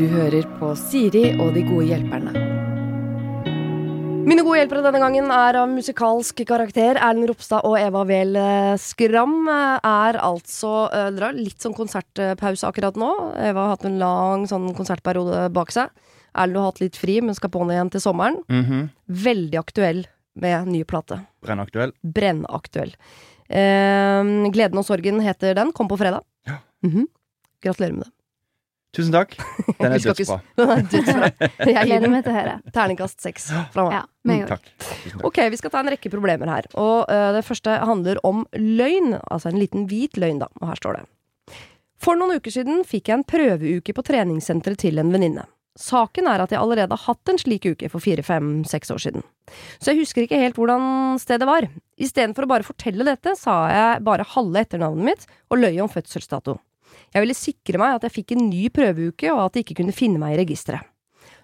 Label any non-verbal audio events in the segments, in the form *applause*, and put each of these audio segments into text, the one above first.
Du hører på Siri og de gode hjelperne. Mine gode hjelpere denne gangen er av musikalsk karakter. Erlend Ropstad og Eva Wehl eh, Skram eh, er altså eh, Dere har litt sånn konsertpause akkurat nå. Eva har hatt en lang sånn konsertperiode bak seg. Erlend har hatt litt fri, men skal på'n igjen til sommeren. Mhm. Veldig aktuell med ny plate. Brennaktuell. Brennaktuell. Eh, Gleden og sorgen heter den. Kom på fredag. Ja. Mhm. Gratulerer med det. Tusen takk. *laughs* *laughs* Den er dødsbra. Jeg Gleder meg til å høre. terningkast seks fra meg. Ja, meg òg. Takk. Takk. Ok, vi skal ta en rekke problemer her. Og uh, det første handler om løgn. Altså en liten hvit løgn, da. Og her står det. For noen uker siden fikk jeg en prøveuke på treningssenteret til en venninne. Saken er at jeg allerede har hatt en slik uke for fire, fem, seks år siden. Så jeg husker ikke helt hvordan stedet var. Istedenfor å bare fortelle dette, sa jeg bare halve etternavnet mitt og løy om fødselsdato. Jeg ville sikre meg at jeg fikk en ny prøveuke, og at de ikke kunne finne meg i registeret.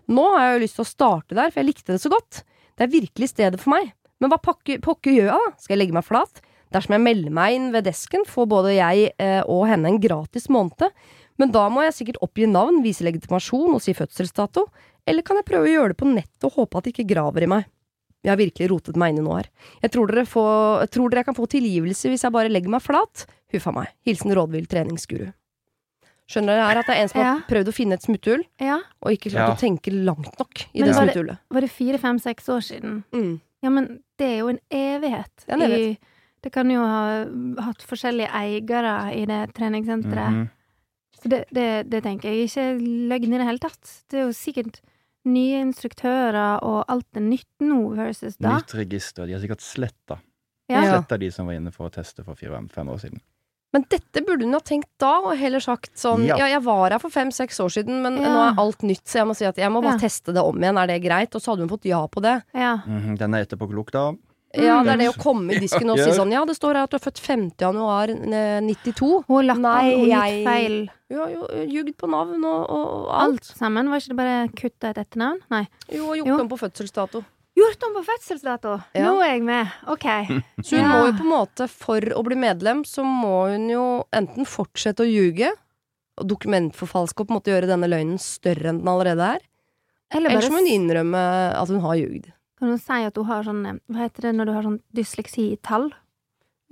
Nå har jeg jo lyst til å starte der, for jeg likte det så godt. Det er virkelig stedet for meg. Men hva pakke- pokker gjør jeg, da? Skal jeg legge meg flat? Dersom jeg melder meg inn ved desken, får både jeg eh, og henne en gratis måned. Men da må jeg sikkert oppgi navn, vise legitimasjon og si fødselsdato. Eller kan jeg prøve å gjøre det på nett og håpe at de ikke graver i meg? Jeg har virkelig rotet meg inn i noe her. Jeg tror dere, får, tror dere jeg kan få tilgivelse hvis jeg bare legger meg flat? Huffa meg. Hilsen rådvill treningsguru. Skjønner dere her at det er en som har prøvd å finne et smutthull, Ja. og ikke klart Ja. å tenke langt nok i Men det var smutthullet. Var det fire, fem, seks år siden? Mm. Ja, men det er jo en evighet. Det en evighet. I, det kan jo ha hatt forskjellige eiere i det treningssenteret. Mhm. Så det, det, det tenker jeg ikke er løgn i det hele tatt. Det er jo sikkert nye instruktører, og alt er nytt nå versus da. Nytt register. De har sikkert sletta. Ja. Ja. Sletta de som var inne for å teste for fire-fem år siden. Men dette burde hun ha tenkt da, og heller sagt sånn Ja, Ja. jeg var her for fem-seks år siden, men Ja. nå er alt nytt, så jeg må si at jeg må bare Ja. teste det om igjen. Er det greit? Og så hadde hun fått ja på det. Ja. Mhm. Den er etterpåklok, da. Ja, Mm. det er det å komme i disken og si sånn Ja, det står her at du er født 5. januar eh, 92. Hun lagt Nei, hun jeg- gikk feil. Du har jo ljugd på navn og, og alt. Alt sammen. Var ikke det bare kutta et etternavn? Nei. Jo, og gjort Jo. om på fødselsdato. Gjort om på fødselsdato! Ja. Nå er jeg med. OK. *laughs* Så hun Ja. må jo på en måte, for å bli medlem, så må hun jo enten fortsette å ljuge, og dokumentforfalske og på en måte gjøre denne løgnen større enn den allerede er. Eller Ellers bare må hun innrømme at hun har ljugd. Kan hun si at du har sånn eh, Hva heter det når du har sånn dysleksi-tall?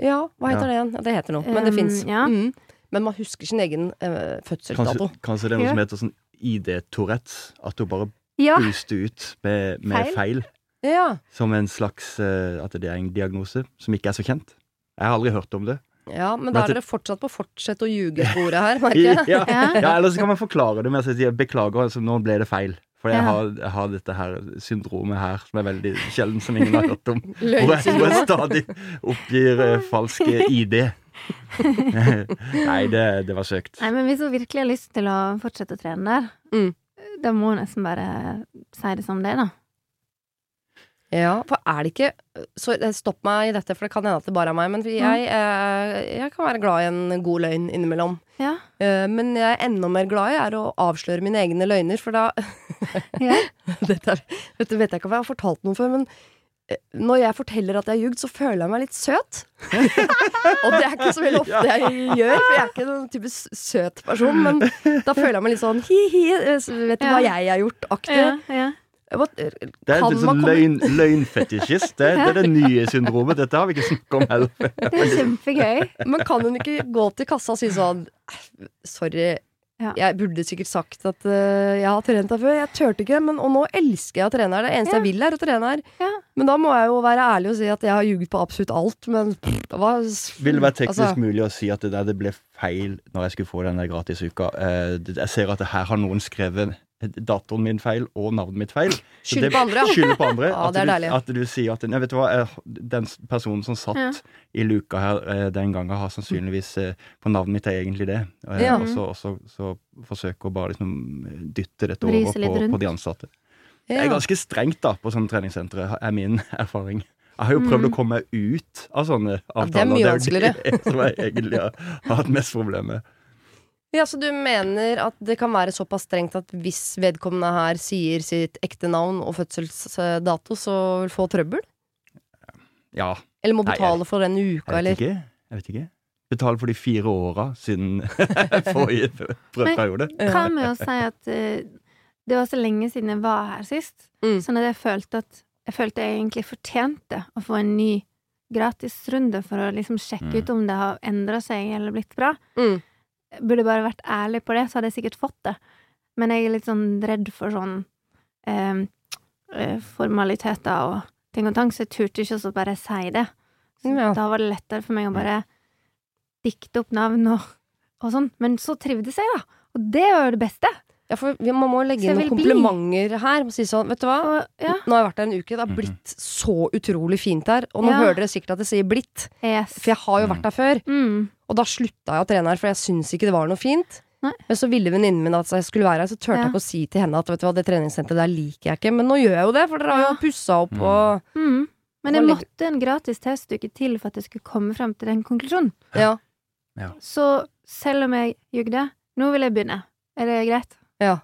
Ja, hva heter Ja. det igjen? Ja, det heter noe, men det Um, fins. ja. Mm. Men man husker sin egen uh, fødselsdato. Kanskje, kanskje det er noe Ja. som heter sånn ID-Tourettes. At du bare Ja. ut med, med Feil. feil. Ja. Som en slags eh, At det er en diagnose som ikke er så kjent. Jeg har aldri hørt om det. ja, men Men da er det- dere fortsatt på fortsett å ljuge-sporet her, *laughs* merker jeg. Ja, Ja. ja, eller så kan man forklare det med å si beklager, altså, nå ble det feil. For jeg, Ja. har, jeg har dette her syndromet her som er veldig sjelden, som ingen har hørt om. *laughs* Hvor jeg, hvor jeg stadig oppgir uh, falske *laughs* ID. Nei, det, det var søkt. Nei, men hvis hun virkelig har lyst til å fortsette å trene der, Mm. da må hun nesten bare si det som det, da. Ja, for er det ikke så, eh, Stopp meg i dette, for det kan hende at det bare er meg. Men jeg, eh, jeg kan være glad i en god løgn innimellom. Ja. Eh, men jeg er enda mer glad i er å avsløre mine egne løgner, for da *laughs* Ja. *laughs* dette, er, dette vet jeg ikke om jeg har fortalt noen før, men eh, når jeg forteller at jeg har ljugd, så føler jeg meg litt søt. *laughs* og det er ikke så veldig ofte jeg gjør, for jeg er ikke noen type søt person. Men da føler jeg meg litt sånn hi-hi, eh, vet du hva jeg har gjort? Aktig. Ja, ja. Hva- Det er sånn komme- løgn, *laughs* løgnfetisjist. Det, det er det nye syndromet. Dette har vi ikke snakket om heller. *laughs* Det er kjempegøy. Men kan hun ikke gå til kassa og si sånn "Eh, Sorry, Ja. jeg burde sikkert sagt at uh, jeg har trent her før. Jeg turte ikke, men, og nå elsker jeg å trene her. Det eneste Ja. jeg vil, er å trene her. Ja. Men da må jeg jo være ærlig og si at jeg har ljuget på absolutt alt. Men pff, hva Vil det være teknisk altså, mulig å si at det der det ble feil når jeg skulle få denne der gratisuka? Uh, jeg ser at det her har noen skrevet datoen min feil og navnet mitt feil. Skylder Skyld på andre. Skylder på andre. *laughs* Ja, at, det er du, at du sier at vet du hva, eh, den personen som satt Ja. i luka her eh, den gangen, har sannsynligvis På navnet mitt er egentlig det. Eh, Ja. Og så, så, så forsøker å bare liksom dytte dette over på, på de ansatte. Det er ganske strengt da på sånne treningssentre, er min *laughs* erfaring. Jeg har jo prøvd Mm. å komme meg ut av sånne Ja, det er avtaler. mye vanskeligere. *laughs* det som jeg egentlig har har hatt mest problemer med. Ja, Så du mener at det kan være såpass strengt at hvis vedkommende her sier sitt ekte navn og fødselsdato, så vil få trøbbel? Ja, Eller må Nei, betale for den uka, jeg eller vet ikke. Jeg vet ikke. betale for de fire åra siden *laughs* forrige prøveperiode. Hva med å si at uh, det var så lenge siden jeg var her sist, Mm. sånn at jeg følte at jeg følte jeg egentlig fortjente å få en ny gratisrunde for å liksom sjekke Mm. ut om det har endra seg eller blitt bra. Mm. Burde bare vært ærlig på det, så hadde jeg sikkert fått det. Men jeg er litt sånn redd for sånn eh, eh, formaliteter og ting og tang, så jeg turte ikke å bare si det. Så Ja. Da var det lettere for meg å bare dikte opp navn og, og sånn. Men så trivdes jeg, da. Og det var jo det beste. Ja, for vi, man må legge inn noen komplimenter bli. her. Si sånn, vet du hva? Ja, Nå har jeg vært der en uke. Det har Mhm. blitt så utrolig fint her. Og nå Ja. hører dere sikkert at jeg sier 'blitt', yes. for jeg har jo vært der før. Mm. Og da slutta jeg å trene her, for jeg syns ikke det var noe fint. Nei. Men så ville venninnen min at jeg skulle være her, så turte Ja. jeg ikke å si til henne at vet du hva, det treningssenteret der liker jeg ikke. Men nå gjør jeg jo det, for dere har jo pussa opp Mm. og Mm. Men jeg måtte en gratis testuke til for at jeg skulle komme frem til den konklusjonen. Ja. Så selv om jeg jugde, nå vil jeg begynne. Er det greit? Ja.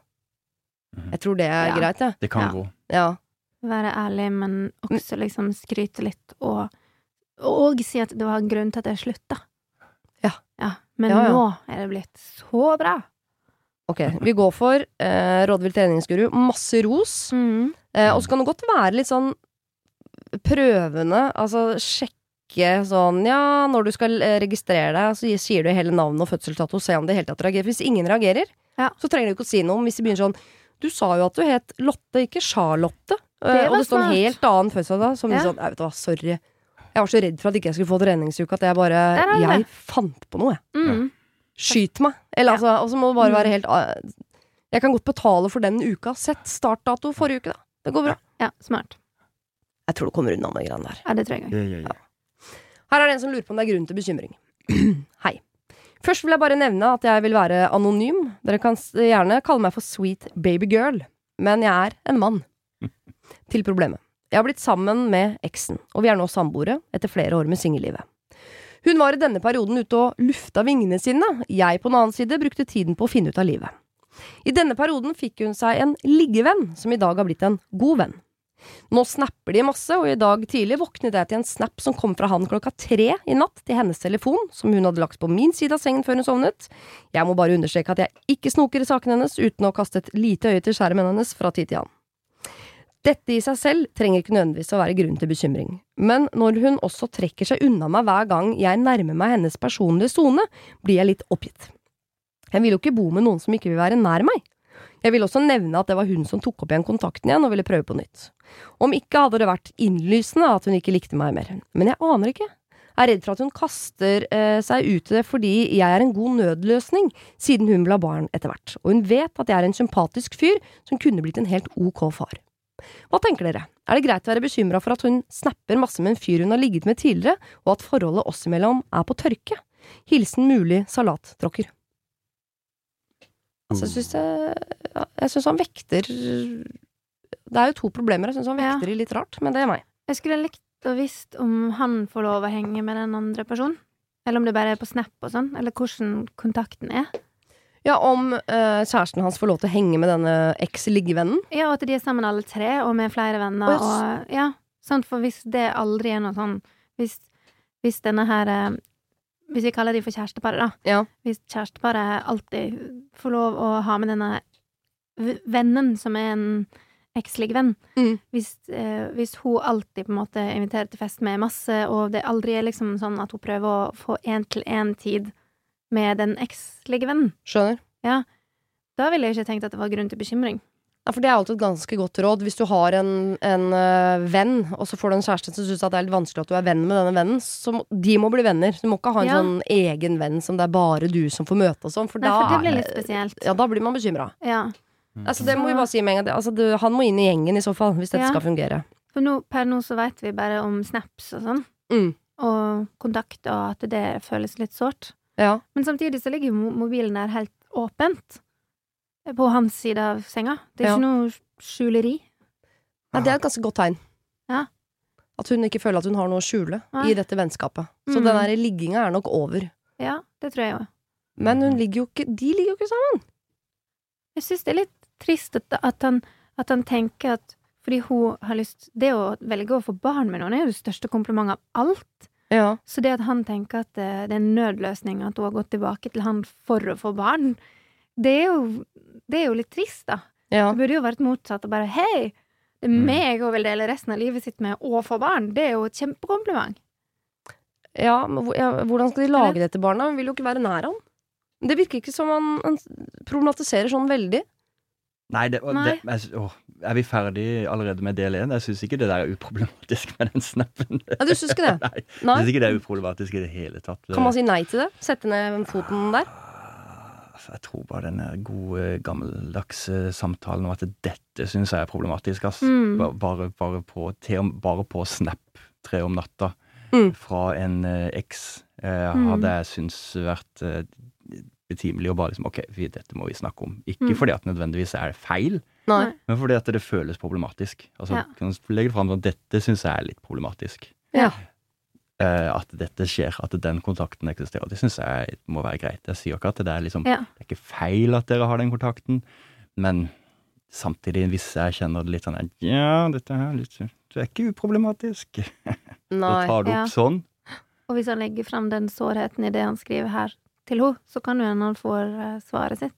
Mhm. Jeg tror det er Ja. greit, jeg. Det kan Ja. gå. Ja. Være ærlig, men også liksom skryte litt, og, og si at det var en grunn til at jeg slutta. Ja. ja. Men Ja, ja. nå er det blitt så bra. Ok, vi går for eh, rådvill treningsguru. Masse ros. Mm. Eh, og så kan det godt være litt sånn prøvende, altså sjekke sånn Ja, når du skal eh, registrere deg, så sier du hele navnet og fødselsdato, se om det i hele tatt reagerer. Hvis ingen reagerer, Ja. så trenger du ikke å si noe. Hvis de begynner sånn Du sa jo at du het Lotte, ikke Charlotte. Eh, Det og det står en helt annen fødselsdag. Som Ja. sånn Jeg vet du hva, sorry. Jeg var så redd for at ikke jeg skulle få treningsuke at jeg bare. Jeg fant på noe, jeg. Mm. Skyt meg. Eller Ja. altså, og så må det bare Mm. være helt ah, Jeg kan godt betale for den uka. Sett startdato forrige uke, da. Det går bra. Ja, smart. Jeg tror du kommer unna med de greiene der. Ja, det tror jeg òg. Ja, ja, ja. Her er det en som lurer på om det er grunn til bekymring. *clears throat* Hei. Først vil jeg bare nevne at jeg vil være anonym. Dere kan gjerne kalle meg for sweet baby girl, men jeg er en mann. *laughs* Til problemet. Jeg har blitt sammen med eksen, og vi er nå samboere etter flere år med singellivet. Hun var i denne perioden ute og lufta vingene sine. Jeg på den annen side brukte tiden på å finne ut av livet. I denne perioden fikk hun seg en liggevenn, som i dag har blitt en god venn. Nå snapper de masse, og i dag tidlig våknet jeg til en snap som kom fra han klokka tre i natt til hennes telefon, som hun hadde lagt på min side av sengen før hun sovnet. Jeg må bare understreke at jeg ikke snoker i sakene hennes uten å kaste et lite øye til skjermen hennes fra tid til annen. Dette i seg selv trenger ikke nødvendigvis å være grunn til bekymring, men når hun også trekker seg unna meg hver gang jeg nærmer meg hennes personlige sone, blir jeg litt oppgitt. Jeg vil jo ikke bo med noen som ikke vil være nær meg. Jeg vil også nevne at det var hun som tok opp igjen kontakten igjen og ville prøve på nytt. Om ikke hadde det vært innlysende at hun ikke likte meg mer, men jeg aner ikke. Jeg er redd for at hun kaster eh, seg ut i det fordi jeg er en god nødløsning, siden hun vil ha barn etter hvert, og hun vet at jeg er en sympatisk fyr som kunne blitt en helt ok far. Hva tenker dere, er det greit å være bekymra for at hun snapper masse med en fyr hun har ligget med tidligere, og at forholdet oss imellom er på tørke? Hilsen mulig salattråkker. Altså, jeg syns det Jeg syns han vekter Det er jo to problemer. Jeg syns han vekter ja. litt rart, men det er meg. Jeg skulle likt å visst om han får lov å henge med den andre personen. Eller om det bare er på Snap og sånn. Eller hvordan kontakten er. Ja, om eh, kjæresten hans får lov til å henge med denne eks-liggevennen. Ja, og at de er sammen alle tre, og med flere venner. Å, Og, ja, sant? For hvis det aldri er noe sånn Hvis, hvis denne her eh, Hvis vi kaller de for kjæresteparet, da. Ja. Hvis kjæresteparet alltid får lov å ha med denne vennen som er en eksligvenn Mm. hvis, eh, hvis hun alltid på en måte inviterer til fest med masse, og det aldri er liksom sånn at hun prøver å få én-til-én-tid med den eksligvennen, Skjønner. da ville jeg ikke tenkt at det var grunn til bekymring. Ja, for det er alltid et ganske godt råd. Hvis du har en, en uh, venn, og så får du en kjæreste som syns det er litt vanskelig at du er venn med denne vennen, så må, de må bli venner. Du må ikke ha en Ja. sånn egen venn som det er bare du som får møte og sånn, for Nei, da det blir litt spesielt. Ja, da blir man bekymra. Ja. Altså, det må vi bare si med en gang. Altså, du, han må inn i gjengen i så fall, hvis dette Ja. skal fungere. For nå, per nå så vet vi bare om snaps og sånn, Mm. og kontakt, og at det føles litt sårt. Ja. Men samtidig så ligger jo mobilen der helt åpent. På hans side av senga. Det er Ja. ikke noe skjuleri. Nei, det er et ganske godt tegn. Ja. At hun ikke føler at hun har noe å skjule Nei. i dette vennskapet. Så Mm. den der ligginga er nok over. Ja, det tror jeg òg. Men hun ligger jo ikke De ligger jo ikke sammen! Jeg syns det er litt trist at, at, han, at han tenker at fordi hun har lyst Det å velge å få barn med noen er jo det største komplimentet av alt. Ja. Så det at han tenker at det, det er en nødløsning at hun har gått tilbake til han for å få barn, det er jo, det er jo litt trist, da. ja. Det burde jo vært motsatt og bare hei, det er Mm. meg hun vil dele resten av livet sitt med og få barn. Det er jo et kjempekompliment. Ja, men hvordan skal de lage det til barna? Hun vil jo ikke være nær han. Det virker ikke som han, han problematiserer sånn veldig. Nei, det, Nei. det jeg, å, er vi ferdig allerede med del én? Jeg syns ikke det der er uproblematisk med den snappen. Ja, du syns ikke det? *laughs* Nei, jeg Nei? syns ikke det er uproblematisk i det hele tatt. Kan man si nei til det? Sette ned foten der? Jeg tror bare den gode, gammeldagse samtalen om at dette syns jeg er problematisk. Ass. Mm. Bare, bare, på, bare på Snap tre om natta Mm. fra en eh, eks eh, Mm. hadde jeg syntes vært eh, betimelig å bare liksom Ok, vi, dette må vi snakke om. Ikke Mm. fordi at nødvendigvis er det feil, Nei. Men fordi at det føles problematisk. Altså, Ja. kan legge fram at dette syns jeg er litt problematisk. Ja. Eh, at dette skjer, at den kontakten eksisterer. Det syns jeg må være greit. Jeg sier ikke at det er liksom Ja. det er ikke feil at dere har den kontakten, men samtidig, hvis jeg kjenner det litt sånn Ja, dette her er litt Det er ikke uproblematisk. *laughs* Nei, da tar du Ja. opp sånn. Og hvis han legger frem den sårheten i det han skriver her til henne, så kan jo hende han får eh, svaret sitt.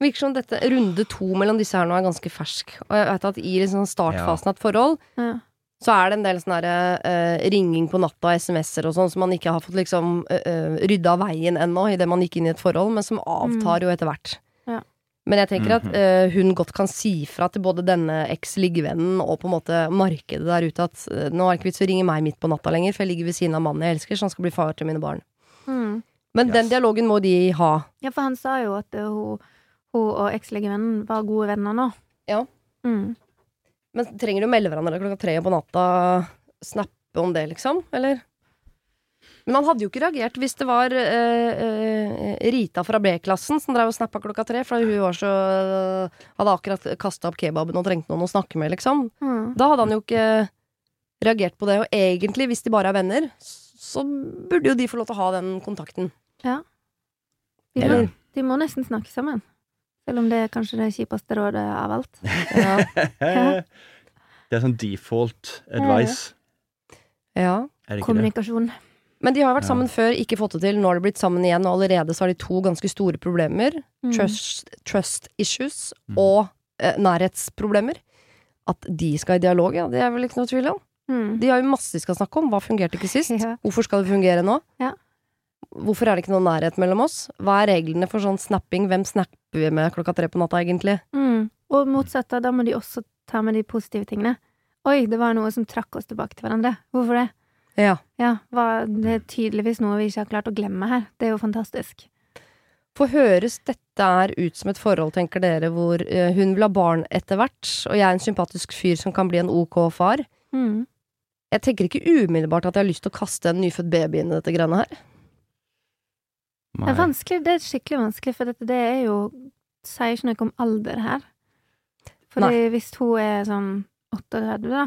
Virker som dette runde to mellom disse her nå er ganske fersk. Og jeg vet at i liksom startfasen av et forhold, Ja. Så er det en del sånn eh, ringing på natta, SMS-er og sånn, som man ikke har fått liksom uh, rydda av veien ennå, idet man gikk inn i et forhold, men som avtar jo etter hvert. Ja. Men jeg tenker at eh, hun godt kan si fra til både denne eks-liggevennen og på en måte markedet der ute at uh, nå er det ikke vits å ringe meg midt på natta lenger, for jeg ligger ved siden av mannen jeg elsker, så han skal bli far til mine barn. Mm. Men den dialogen må de ha. ja, for han sa jo at hun, hun og ekslegevennen var gode venner nå. Ja. Mm. Men trenger du å melde hverandre klokka tre på natta, snappe om det, liksom? Eller? Men han hadde jo ikke reagert hvis det var eh, eh, Rita fra B-klassen som drev og snappa klokka tre, for hun var så Hadde akkurat kasta opp kebaben og trengte noen å snakke med, liksom. Mm. Da hadde han jo ikke reagert på det. Og egentlig, hvis de bare er venner, så burde jo de få lov til å ha den kontakten. De, må, de må nesten snakke sammen. Selv om det er kanskje det kjipeste rådet av alt. *laughs* Ja. det er sånn default advice. ja. Er det? Kommunikasjon. Men de har vært Ja. sammen før, ikke fått det til. Nå har de blitt sammen igjen, og allerede så har de to ganske store problemer. Mm. Trust, trust issues Mm. og eh, nærhetsproblemer. At de skal i dialog, ja, det er vel ikke noe tvil om. Mm. De har jo masse de skal snakke om. Hva fungerte ikke sist? *laughs* Ja. Hvorfor skal det fungere nå? Ja. Hvorfor er det ikke noen nærhet mellom oss? Hva er reglene for sånn snapping? Hvem snapper vi med klokka tre på natta, egentlig? Mm. Og motsatt, da, må de også ta med de positive tingene. Oi, det var noe som trakk oss tilbake til hverandre. Hvorfor det? Ja. Ja, hva, det er tydeligvis noe vi ikke har klart å glemme her. Det er jo fantastisk. For høres dette er ut som et forhold, tenker dere, hvor eh, hun vil ha barn etter hvert, og jeg er en sympatisk fyr som kan bli en ok far? Mm. Jeg tenker ikke umiddelbart at jeg har lyst til å kaste en nyfødt baby inn i dette greiene her. Det er vanskelig, det er skikkelig vanskelig, for dette, det er jo Sier ikke noe om alder her. Fordi hvis hun er sånn 38, da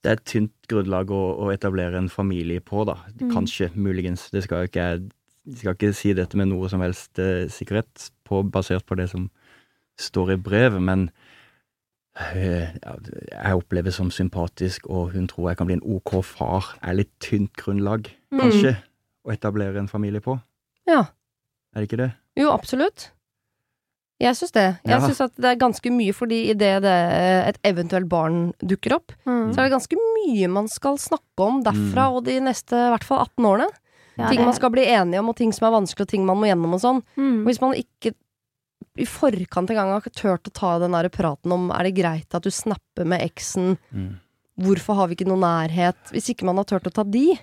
Det er et tynt grunnlag å, å etablere en familie på, da. Mm. Kanskje, muligens. Det skal jo ikke jeg skal ikke si dette med noe som helst eh, sikkerhet, på, basert på det som står i brevet, men eh, jeg opplever som sympatisk, og hun tror jeg kan bli en ok far, er litt tynt grunnlag, Mm. kanskje, å etablere en familie på. Ja. Er det ikke det? Jo, absolutt. Jeg syns det. Jeg Ja. syns at det er ganske mye, fordi idet et eventuelt barn dukker opp, mm. så er det ganske mye man skal snakke om derfra Mm. og de neste i hvert fall 18 årene. Ja, ting det- man skal bli enige om, og ting som er vanskelig, og ting man må gjennom og sånn. mm. Hvis man ikke i forkant engang har turt å ta den der praten om er det greit at du snapper med eksen, Mm. hvorfor har vi ikke noe nærhet, hvis ikke man har turt å ta de,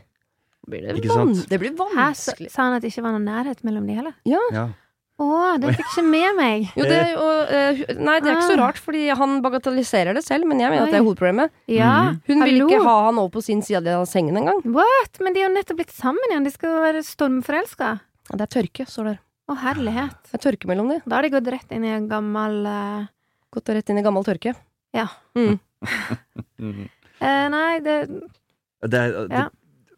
blir det, Ikke van sant? det blir Hæ, sa, sa han at det ikke var noen nærhet mellom de heller? Ja. Å, det fikk ikke med meg! Jo, det og, eh, Nei, det er ikke så Ah. rart, fordi han bagatelliserer det selv, men jeg mener at det er hovedproblemet. Ja, Mhm. Hun vil hallo. ikke ha han over på sin side av sengen engang. What? Men de har jo nettopp blitt sammen igjen, de skal jo være stormforelska. Ja, Det er tørke, står der. Å, herlighet. Det er tørke mellom de. Da har de gått rett inn i en gammel eh, Gått rett inn i gammel tørke. Ja. Mm. *laughs* Mhm. eh, Nei, det Det, er- det, Ja.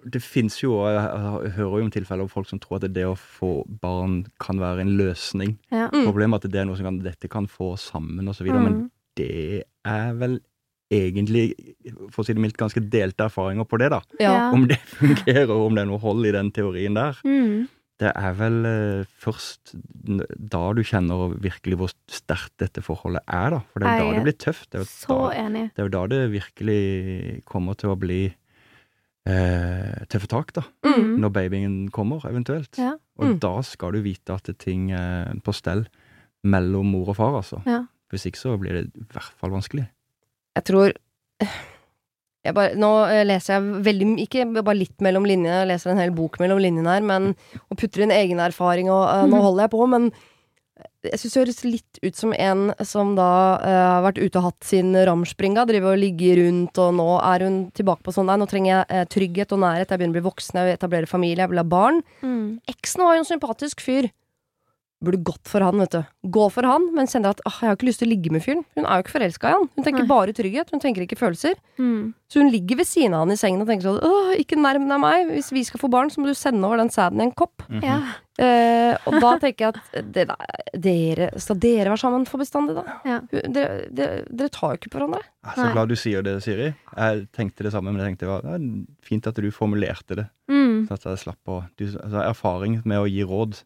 Det fins jo, og jeg, hører jo om tilfeller av folk som tror at det å få barn kan være en løsning. Ja. Mm. Problemet er at det er noe som kan, dette kan få sammen og så videre, men Mm. det er vel egentlig, for å si det mildt, ganske delte erfaringer på det, da. Ja. Om det *laughs* fungerer, og om det er noe hold i den teorien der. Mm. Det er vel eh, først da du kjenner virkelig hvor sterkt dette forholdet er, da. For det er jo da det blir tøft. Det er jo Så da, enig. det er jo da det virkelig kommer til å bli eh, tøffe tak, da. Mm. Når babyen kommer, eventuelt. Ja. Og Mm. da skal du vite at ting er på stell mellom mor og far, altså. Ja. Hvis ikke så blir det i hvert fall vanskelig. Jeg tror jeg bare, Nå eh, leser jeg veldig Ikke bare litt mellom linjene, jeg leser en hel bok mellom linjene her, men og putter inn egen erfaring, og uh, nå Mhm. holder jeg på, men jeg syns det høres litt ut som en som da uh, har vært ute og hatt sin ramspringa, driver og ligger rundt, og nå er hun tilbake på sånn Nei, nå trenger jeg uh, trygghet og nærhet, jeg begynner å bli voksen, jeg vil etablere familie, jeg vil ha barn. Mm. Eksen var jo en sympatisk fyr. Burde gått for han, vet du. Gå for han, men kjenner at ah, jeg har ikke lyst til å ligge med fyren. Hun er jo ikke forelska i han. Hun tenker Nei. bare trygghet, hun tenker ikke følelser. Mm. Så hun ligger ved siden av han i sengen og tenker sånn Åh, ikke nærm deg meg. Hvis vi skal få barn, så må du sende over den sæden i en kopp. Mhm. Ja. Eh, og da tenker jeg at det, der- dere, skal dere være sammen for bestandig, da? Ja. Dere, dere, dere tar jo ikke på hverandre. Jeg er så glad du sier det, Siri. Jeg tenkte det samme, men jeg tenkte det var fint at du formulerte det. Mm. Så at jeg slapp å du, altså, Erfaring med å gi råd,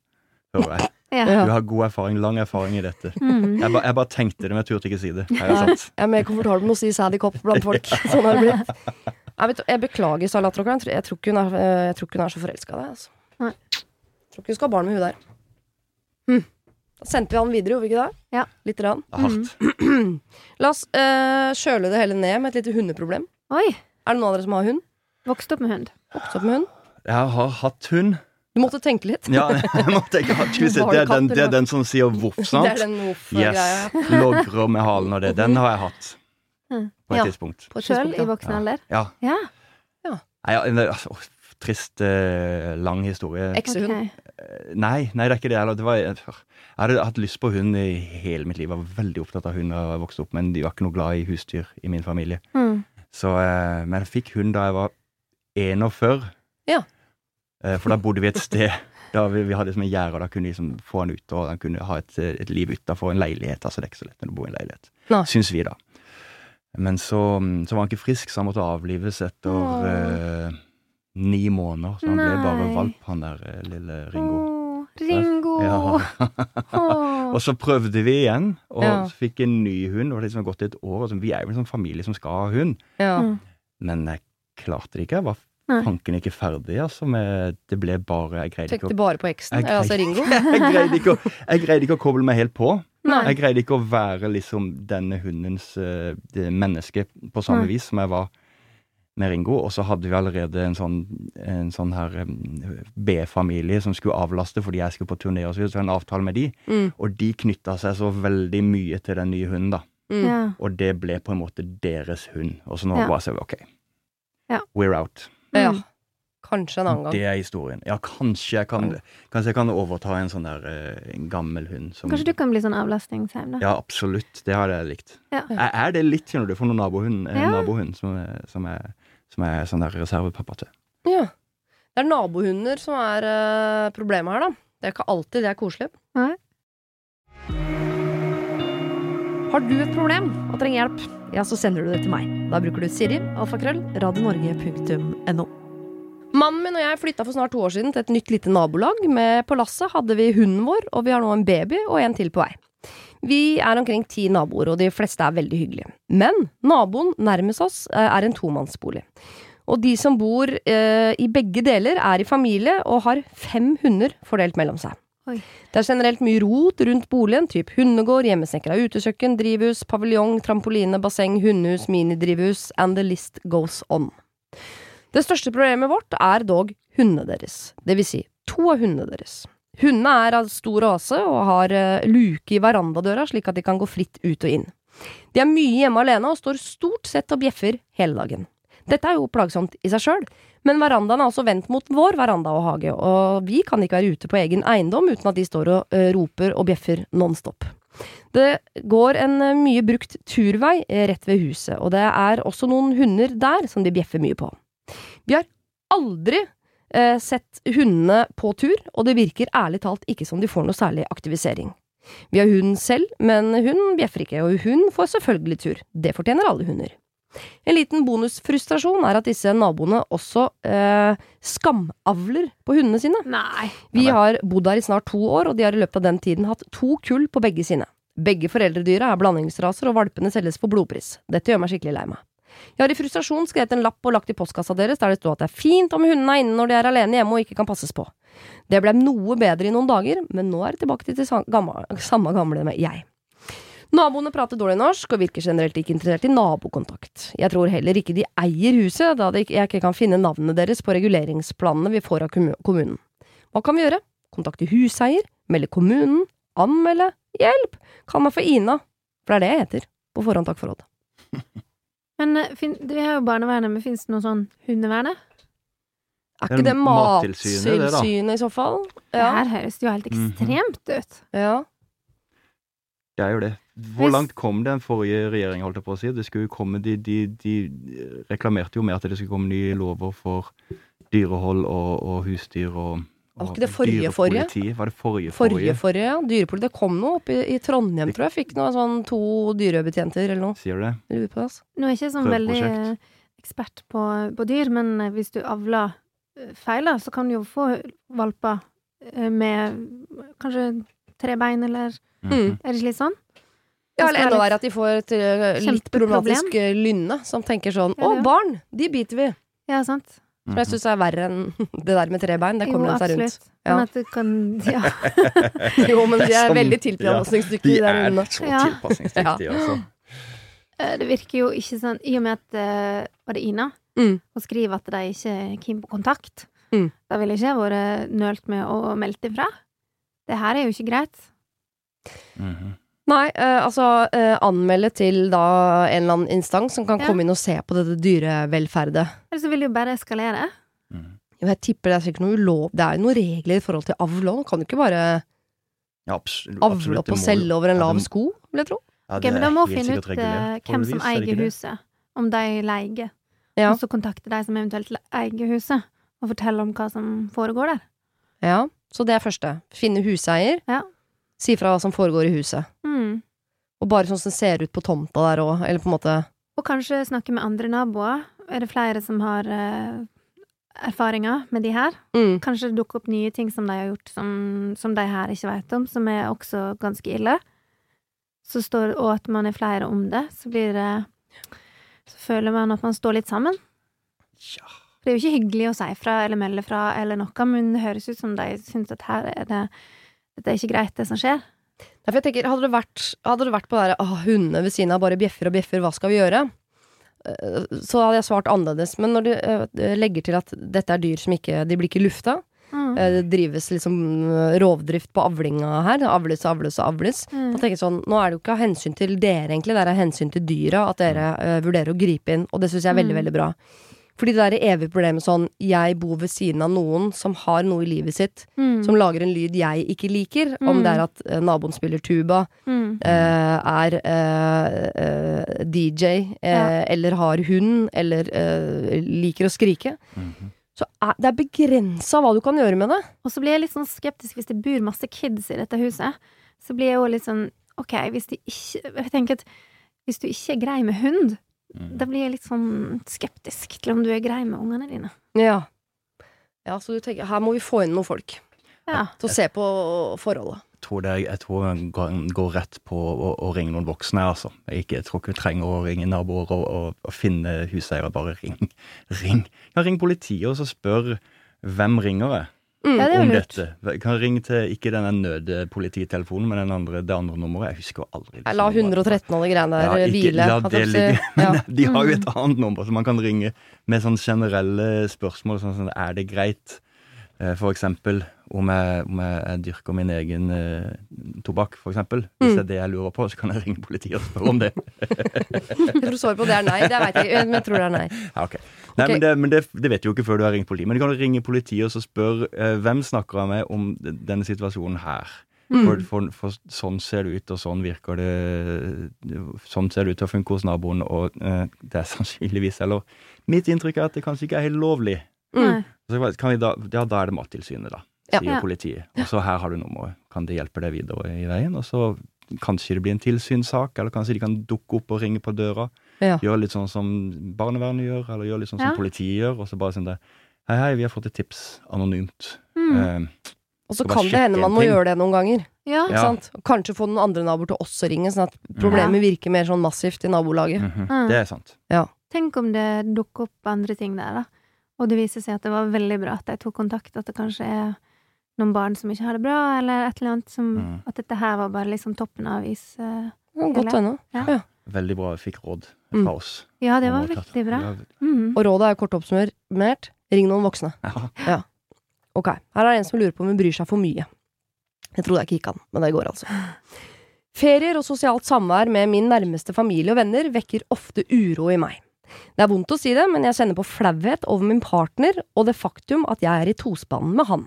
hører jeg. Ja. Ja. Du har god erfaring, lang erfaring i dette. Mm. Jeg, ba, jeg bare tenkte det, men jeg turte ikke si det. Her er Nei, sant. jeg er mer komfortabel med å si sæd i kopp blant folk. *laughs* *laughs* Sånn har det blitt. Jeg, vet, jeg beklager, Salatråkeren. Jeg, tror- jeg, tror ikke hun er- eh, jeg tror ikke hun er så forelska i deg. Altså. Nei. Jeg tror ikke hun skal ha barn med hun der. Mm. Da sendte vi han videre, gjorde vi ikke det? Ja. Litt. Rann. Det er. *clears throat* La oss øh, kjøle det hele ned med et lite hundeproblem. Oi. Er det noen av dere som har hund? Vokste opp med hund. Vokst opp med hund? Jeg har hatt hund. Du måtte tenke litt. Ja, jeg *laughs* måtte tenke det, er den, det er den som sier voff, Det er den voff-greia. Yes. Logrer med halen og det. Den har jeg hatt Mm. på et Ja. tidspunkt. På Sjøl i voksen alder. Ja. Ja. ja. ja, men, altså, trist, eh, lang historie. Eksehund. Okay. Nei, nei, det er ikke det heller. Det var, jeg hadde hatt lyst på hund i hele mitt liv. Jeg var veldig opptatt av hund da jeg vokste opp, men de var ikke noe glad i husdyr i min familie. Mm. Så, eh, men jeg fikk hund da jeg var 41. Ja. Eh, for da bodde vi et sted da vi, vi hadde liksom en gjerde, og da kunne vi liksom få han ut, og han kunne ha et, et liv utafor en leilighet. Altså, det er ikke så lett når du bor i en leilighet. no. Syns vi, da. Men så, så var han ikke frisk, så han måtte avlives etter oh. eh, ni måneder. Så han ble bare Nei. valp, han der eh, lille Ringo. Åh, Ringo. Ja. *laughs* Og så prøvde vi igjen, og Ja. fikk en ny hund. Det var liksom gått et år, og så, Vi er jo en sånn familie som skal ha hund. Ja. Men jeg klarte det ikke. Jeg var Nei. fanken ikke ferdig, altså. Med, det ble bare Jeg greide ikke å bare på eksen. Jeg altså Ringo. *laughs* jeg greide, ikke jeg greide ikke å koble meg helt på. Nei. Jeg greide ikke å være liksom denne hundens det menneske på samme Nei. vis som jeg var med Ringo. Og så hadde vi allerede en sånn, en sånn her B-familie som skulle avlaste fordi jeg skulle på turné og så videre. Så en avtale med de, Mm. og de knytta seg så veldig mye til den nye hunden, da. Mm. Ja. Og det ble på en måte deres hund. Og så nå Ja. bare så OK, Ja. we're out. Ja. Mm. Kanskje en annen gang. Det er historien. Ja, kanskje jeg kan, kanskje jeg kan overta en sånn der eh, en gammel hund. Som, Kanskje du kan bli sånn avlastningsheim, da. Ja, absolutt. Det hadde jeg likt. Ja. Jeg er det litt, skjønner du, for noen nabohund, en Ja. nabohund som, er- som, er, som er sånn der reservepappa til. Ja. Det er nabohunder som er eh, problemet her, da. Det er ikke alltid det er koselig. Nei. Har du et problem og trenger hjelp, ja, så sender du det til meg. Da bruker du Siri, alfakrøll, radionorge.no. Mannen min og jeg flytta for snart to år siden til et nytt lite nabolag. Med på lasset hadde vi hunden vår, og vi har nå en baby og en til på vei. Vi er omkring ti naboer, og de fleste er veldig hyggelige. Men naboen nærmest oss eh, er en tomannsbolig. Og de som bor eh, i begge deler, er i familie og har fem hunder fordelt mellom seg. Oi. Det er generelt mye rot rundt boligen, typ hundegård, hjemmesnekra utekjøkken, drivhus, paviljong, trampoline, basseng, hundehus, minidrivhus, and the list goes on. Det største problemet vårt er dog hundene deres, det vil si to av hundene deres. Hundene er av stor rase og har eh, luke i verandadøra slik at de kan gå fritt ut og inn. De er mye hjemme alene og står stort sett og bjeffer hele dagen. Dette er jo plagsomt i seg sjøl, men verandaen er også vendt mot vår veranda og hage, og vi kan ikke være ute på egen eiendom uten at de står og eh, roper og bjeffer nonstop. Det går en eh, mye brukt turvei eh, rett ved huset, og det er også noen hunder der som de bjeffer mye på. Vi har aldri eh, sett hundene på tur, og det virker ærlig talt ikke som de får noe særlig aktivisering. Vi har hunden selv, men hun bjeffer ikke, og hun får selvfølgelig tur. Det fortjener alle hunder. En liten bonusfrustrasjon er at disse naboene også eh, skamavler på hundene sine. Nei. Vi har bodd her i snart to år, og de har i løpet av den tiden hatt to kull på begge sine. Begge foreldredyra er blandingsraser, og valpene selges for blodpris. Dette gjør meg skikkelig lei meg. Jeg har i frustrasjon skrevet en lapp og lagt i postkassa deres der det sto at det er fint om hundene er inne når de er alene hjemme og ikke kan passes på. Det ble noe bedre i noen dager, men nå er det tilbake til det samme gamle med jeg. Naboene prater dårlig norsk og virker generelt ikke interessert i nabokontakt. Jeg tror heller ikke de eier huset, da jeg ikke kan finne navnene deres på reguleringsplanene vi får av kommunen. Hva kan vi gjøre? Kontakte huseier? Melde kommunen? Anmelde? Hjelp! Kall meg for Ina, for det er det jeg heter. På forhånd, takk for rådet. *laughs* Men eh, fin, vi har jo barnevernet, men fins det noe sånn hundevernet? Er ikke det Mattilsynet, i så fall? Det her høres jo helt Mhm. ekstremt ut. ja. Det er jo det. Hvor langt kom den forrige regjeringen, holdt jeg på å si? Det skulle komme, de, de, de reklamerte jo med at det skulle komme nye lover for dyrehold og, og husdyr og, Var ikke det forrige forrige? Var det forrige Forrige, forrige? forrige, ja. Dyrepoliti. Det kom noe opp i, i Trondheim, tror jeg. Fikk noe sånn to dyrebetjenter eller noe. Sier du det? Lurer på det, altså. Nå er jeg ikke sånn veldig eh, ekspert på, på dyr, men eh, hvis du avler eh, feil, så kan du jo få valper med kanskje tre bein, eller Mm. Er det ikke litt sånn? Ja, eller enda verre at de får et eh, litt problematisk eh, lynne, som tenker sånn Ja, Å, er barn! De biter vi! Ja, sant? Som jeg syns er verre enn *laughs* det der med tre bein. Det kommer de seg rundt. Ja. Men at du kan Ja. *laughs* Jo, men de er veldig tilpasningsdyktige, ja, de der er hundene. så Ja. tilpasningsdyktige, altså. *laughs* Eh, Det virker jo ikke sånn I og med at Var det Ina? Mm. Hun skriver at de ikke er keen på kontakt. Mm. Da ville ikke jeg vært nølt med å melde ifra. Det her er jo ikke greit. Mhm. Nei, eh, altså eh, anmelde til da en eller annen instans som kan Ja. komme inn og se på dette dyrevelferdet. Eller så vil det jo bare eskalere. Mhm. Jo, jeg tipper det er sikkert noe ulov Det er jo noen regler i forhold til avl òg. Kan du ikke bare Ja, abs- avle absolutt, opp det og må selge jo- over en ja, lav det- sko, vil jeg tro. Ja, Ok, det men da er må helt finne sikkert ut regulert, eh, hvem som er det eier ikke det? huset. Om de leier. Ja. Og så kontakte de som eventuelt eier huset, og fortelle om hva som foregår der. Ja, Så det er første. Finne huseier. Ja. Si fra hva som foregår i huset. Mm. Og bare sånn som det ser ut på tomta der òg, eller på en måte Og kanskje snakke med andre naboer. Er det flere som har uh, erfaringer med de her? mm. Kanskje det dukker opp nye ting som de har gjort som, som de her ikke vet om, som er også ganske ille. Så står, og at man er flere om det, så blir det Så føler man at man står litt sammen. Ja. Det er jo ikke hyggelig å si fra eller melde fra eller noe, men det høres ut som de syns at her er det Dette er ikke greit, det som skjer. Nei, jeg tenker, hadde det vært, hadde det vært på det der ah, hundene ved siden av bare bjeffer og bjeffer, hva skal vi gjøre? Eh, Så hadde jeg svart annerledes. Men når du eh, legger til at dette er dyr som ikke De blir ikke lufta. Mm. eh, Det drives liksom rovdrift på avlinga her. Det avles og avles og avles. Mm. Da tenker jeg sånn, Nå er det jo ikke av hensyn til dere, egentlig. Det er av hensyn til dyra at dere uh, vurderer å gripe inn. Og det syns jeg er veldig, Mm. veldig bra. Fordi det der evige problemet sånn Jeg bor ved siden av noen som har noe i livet sitt Mm. som lager en lyd jeg ikke liker. Om Mm. det er at eh, naboen spiller tuba, Mm. eh, er eh, eh, DJ, eh, Ja. eller har hund, eller eh, liker å skrike. -hmm. Så er, det er begrensa hva du kan gjøre med det. Og så blir jeg litt sånn skeptisk hvis det bor masse kids i dette huset. Så blir jeg òg litt sånn Ok, hvis de ikke Jeg tenker at hvis du ikke er grei med hund, Mhm. da blir jeg litt sånn skeptisk til om du er grei med ungene dine. Ja. ja, så du tenker her må vi få inn noen folk Ja. til å se på forholdet. Jeg tror, det, jeg tror man går, går rett på å, å ringe noen voksne, altså. Jeg, ikke, jeg tror ikke vi trenger å ringe naboer og, og, og finne huseiere. Bare ring. *laughs* Ring. Ja, ring politiet og så spør hvem ringer jeg Mm. Ja, det om dette. lurt. dette. Kan ringe til ikke denne nødpolititelefonen, men den andre, det andre nummeret. Jeg husker aldri. Liksom, la 113 og de greiene der Ja, ikke hvile. la det de- ligge. *laughs* Ja. Men de har jo Mm. et annet nummer, så man kan ringe med sånn generelle spørsmål. Sånn som er det greit, eh, for eksempel, om jeg, om jeg, jeg dyrker min egen eh, tobakk, eksempel. Hvis Mm. det er det jeg lurer på, så kan jeg ringe politiet og spørre om det. *laughs* Jeg tror svaret på det er nei. Det vet jeg ikke, men jeg tror det er nei. Ja, okay. Nei, okay. men, det, men det, det vet du jo ikke før du har ringt politiet. Men du kan ringe politiet og så spørre eh, hvem snakker jeg med om denne situasjonen her. Mm. For, for, for sånn ser det ut, og sånn virker det Sånn ser det ut til å funke hos naboen, og eh, det er sannsynligvis Eller mitt inntrykk er at det kanskje ikke er helt lovlig. Mm. Så kan vi da, ja, da er det Mattilsynet, da. Sier Ja. politiet. Og så her har du nummeret. Kan det hjelpe deg videre i veien? Og så kanskje det blir en tilsynssak, eller kanskje de kan dukke opp og ringe på døra. Ja. Gjøre litt sånn som barnevernet gjør, eller gjøre litt sånn Ja. som politiet gjør, og så bare si det Hei, hei, vi har fått et tips anonymt. Mm. Eh, Og så kan det hende man må gjøre det noen ganger. Ja. Ikke sant? Kanskje få noen andre naboer til også ringe, sånn at problemet virker mer sånn massivt i nabolaget. mhm, Mm. Det er sant. Tenk om det dukker opp andre ting der, da. Og det viser seg at det var veldig bra at de tok kontakt, at det kanskje er noen barn som ikke har det bra, eller et eller annet som Mm. At dette her var bare liksom toppen av is... Uh, ja, godt godt Ja. ja. Veldig bra vi fikk råd Mm. fra oss. Ja, det var veldig bra. Mm. Og rådet er kort oppsummert ring noen voksne. ja. Ok, her er det en som lurer på om hun bryr seg for mye. Jeg trodde jeg ikke gikk an, men det går altså. Ferier og sosialt samvær med min nærmeste familie og venner vekker ofte uro i meg. Det er vondt å si det, men jeg kjenner på flauhet over min partner og det faktum at jeg er i tospannen med han.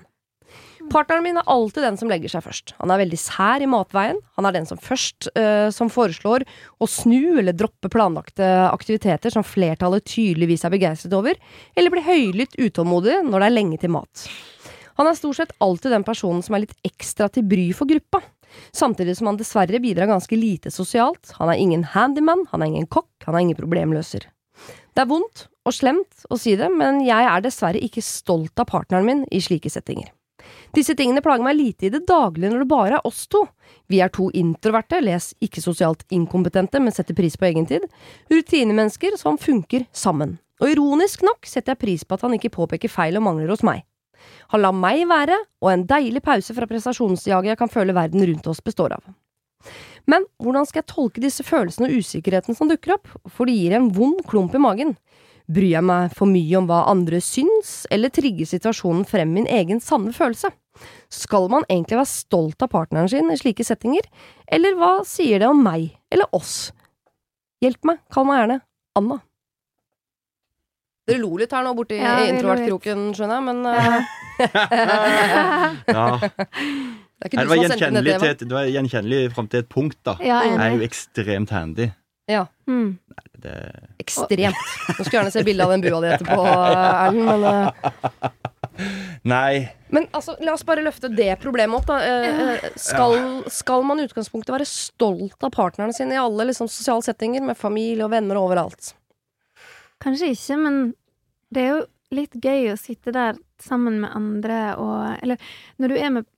Partneren min er alltid den som legger seg først. Han er veldig sær i matveien. Han er den som først uh, som foreslår å snu eller droppe planlagte aktiviteter som flertallet tydeligvis er begeistret over, eller blir høylytt utålmodig når det er lenge til mat. Han er stort sett alltid den personen som er litt ekstra til bry for gruppa. Samtidig som han dessverre bidrar ganske lite sosialt. Han er ingen handyman, han er ingen kokk, han er ingen problemløser. Det er vondt og slemt å si det, men jeg er dessverre ikke stolt av partneren min i slike settinger. Disse tingene plager meg lite i det daglige når det bare er oss to. Vi er to introverte, les ikke sosialt inkompetente, men setter pris på egen tid. Rutinemennesker som funker sammen. Og ironisk nok setter jeg pris på at han ikke påpeker feil og mangler hos meg. Han lar meg være, og en deilig pause fra prestasjonsjaget jeg kan føle verden rundt oss består av. Men hvordan skal jeg tolke disse følelsene og usikkerheten som dukker opp, for det gir en vond klump i magen. Bryr jeg meg for mye om hva andre syns, eller trigger situasjonen frem min egen sanne følelse? Skal man egentlig være stolt av partneren sin i slike settinger, eller hva sier det om meg, eller oss? Hjelp meg, kall meg gjerne Anna. Dere lo litt her nå borti Ja, introvertkroken, skjønner jeg, men ja. *laughs* det er ikke Nei, du som var har sendt inn gjenkjennelig, dette, til Eva. et, gjenkjennelig fram til et punkt, da. Ja, Jeg er jo ekstremt handy. Mm. Det, Ekstremt. Nå skulle gjerne se bilde av den bua di etterpå, Erlend, men eh, *laughs* nei. Men altså, la oss bare løfte det problemet opp, da. Eh, eh, skal, skal man i utgangspunktet være stolt av partneren sin i alle liksom, sosiale settinger, med familie og venner og overalt? Kanskje ikke, men det er jo litt gøy å sitte der sammen med andre og Eller når du er med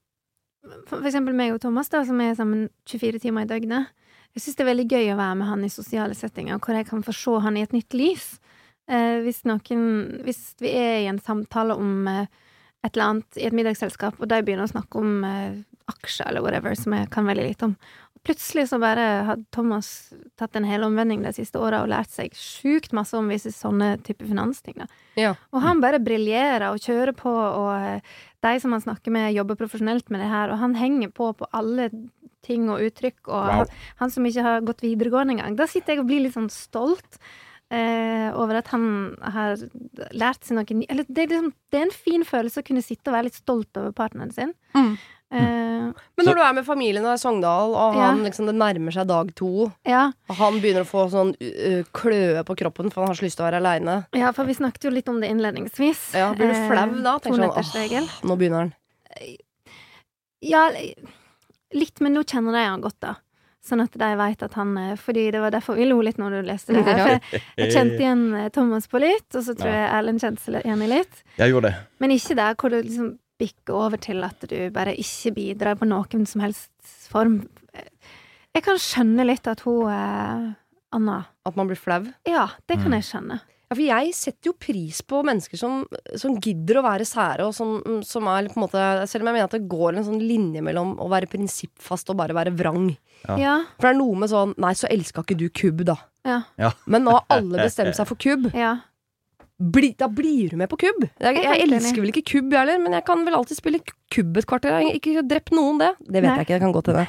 for eksempel meg og Thomas, da, som er sammen 24 timer i døgnet. Jeg syns det er veldig gøy å være med han i sosiale settinger, hvor jeg kan få se han i et nytt lys. Eh, hvis noen Hvis vi er i en samtale om eh, et eller annet i et middagsselskap, og de begynner å snakke om eh, aksjer eller whatever, som jeg kan veldig lite om. Plutselig så bare har Thomas tatt en hel omvending de siste åra og lært seg sjukt masse om visse sånne type finansting. Ja. Og han bare briljerer og kjører på, og eh, de som han snakker med, jobber profesjonelt med det her, og han henger på på alle ting og uttrykk, og Wow. han, han som ikke har gått videregående engang. Da sitter jeg og blir litt sånn stolt. Eh, over at han har lært seg noe Eller det er, liksom, det er en fin følelse å kunne sitte og være litt stolt over partneren sin. Mm. Eh, Men når du er med familien og er i Sogndal, og Ja. han liksom, det nærmer seg dag to, ja, og han begynner å få sånn uh, kløe på kroppen for han har så lyst til å være aleine ja, for vi snakket jo litt om det innledningsvis. ja, Blir du Eh, flau da? Tenker sånn, åh, nå begynner han. Ja, litt, men nå kjenner de han godt, da. Sånn at de veit at han eh, Fordi det var derfor vi lo litt når du leste det her. *laughs* For jeg, kjente igjen eh, Thomas på litt, og så tror jeg Erlend kjente seg igjen i litt. Jeg gjorde det. Men ikke der hvor det liksom bikker over til at du bare ikke bidrar på noen som helst form. Jeg kan skjønne litt at hun eh, Anna At man blir flau. Ja, det kan Mm. jeg skjønne. Ja, for jeg setter jo pris på mennesker som, som gidder å være sære, og som, som er på en måte Selv om jeg mener at det går en sånn linje mellom å være prinsippfast og bare være vrang. Ja. Ja. For det er noe med sånn Nei, så elska ikke du kubb, da. Ja. Men nå har alle bestemt seg for kubb. Ja. Bli, da blir du med på kubb. Jeg, Jeg er jeg elsker vel ikke kubb, jeg heller, men jeg kan vel alltid spille kubb et kvarter. Ikke drept noen, det. Det vet Nei. jeg ikke, det kan godt hende.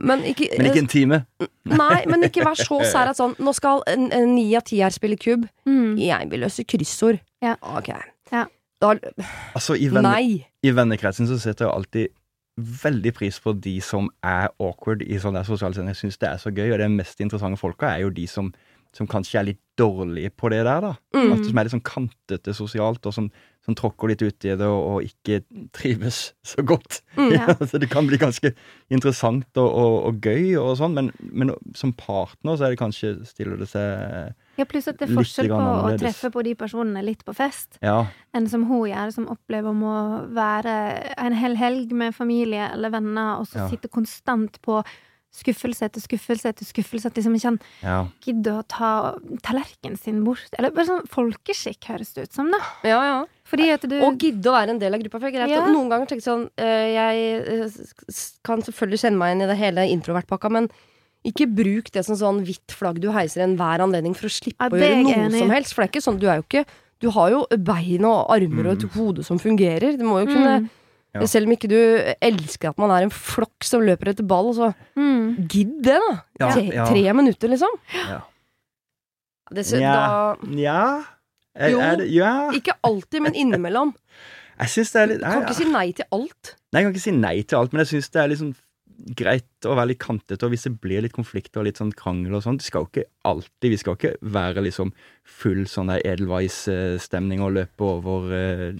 Men ikke, Men ikke en time. Nei, men ikke vær så sær at sånn Nå skal ni av ti her spille kubb. Mm. Jeg vil løse kryssord. Ja. Ok. Ja. Da, Altså, i, venne, nei. i vennekretsen så setter jeg alltid veldig pris på de som er awkward i sånne der sosiale scener. Jeg syns det er så gøy, og det mest interessante folka er jo de som, som kanskje er litt dårlige på det der, da. Mm. Altså, som er litt sånn kantete sosialt, og som, som tråkker litt uti det og, og ikke trives så godt. Mm. Ja. *laughs* så det kan bli ganske interessant og, og, og gøy og sånn, men, men som partner så er det kanskje stiller det seg Ja, pluss at det er forskjell på å treffe på de personene litt på fest, Ja. enn som hun gjør, som opplever om å være en hel helg med familie eller venner, og så Ja. sitte konstant på skuffelse etter skuffelse etter skuffelse, at liksom ikke han ja. gidder å ta tallerkenen sin bort. Eller bare sånn folkeskikk, høres det ut som, da. Ja, ja. Fordi at du Og gidde å være en del av gruppa. For jeg, greit, Ja. Noen ganger tenker sånn eh, Jeg eh, kan selvfølgelig kjenne meg igjen i det hele introvertpakka, men ikke bruk det som sånn hvitt flagg du heiser i enhver anledning for å slippe Ja, å er gjøre noe enig som helst. For det er ikke sånn, du er jo ikke Du har jo bein og armer og et hode som fungerer. Du må jo kunne Mm. Ja. Selv om ikke du elsker at man er en flokk som løper etter ball, så mm. gidd det, da! Ja, tre, ja. tre minutter, liksom. Ja. Det, så, da, ja. Er, Jo. er det, ja. ikke alltid, men innimellom. *laughs* Jeg synes det er litt Kan jeg- ikke si nei til alt. Nei, jeg kan ikke si nei til alt, men jeg syns det er litt sånn greit å være litt kantete, og hvis det blir litt konflikter og litt sånn krangel og sånn, det skal jo ikke alltid Vi skal ikke være liksom full sånn der Edelweiss-stemning og løpe over eh,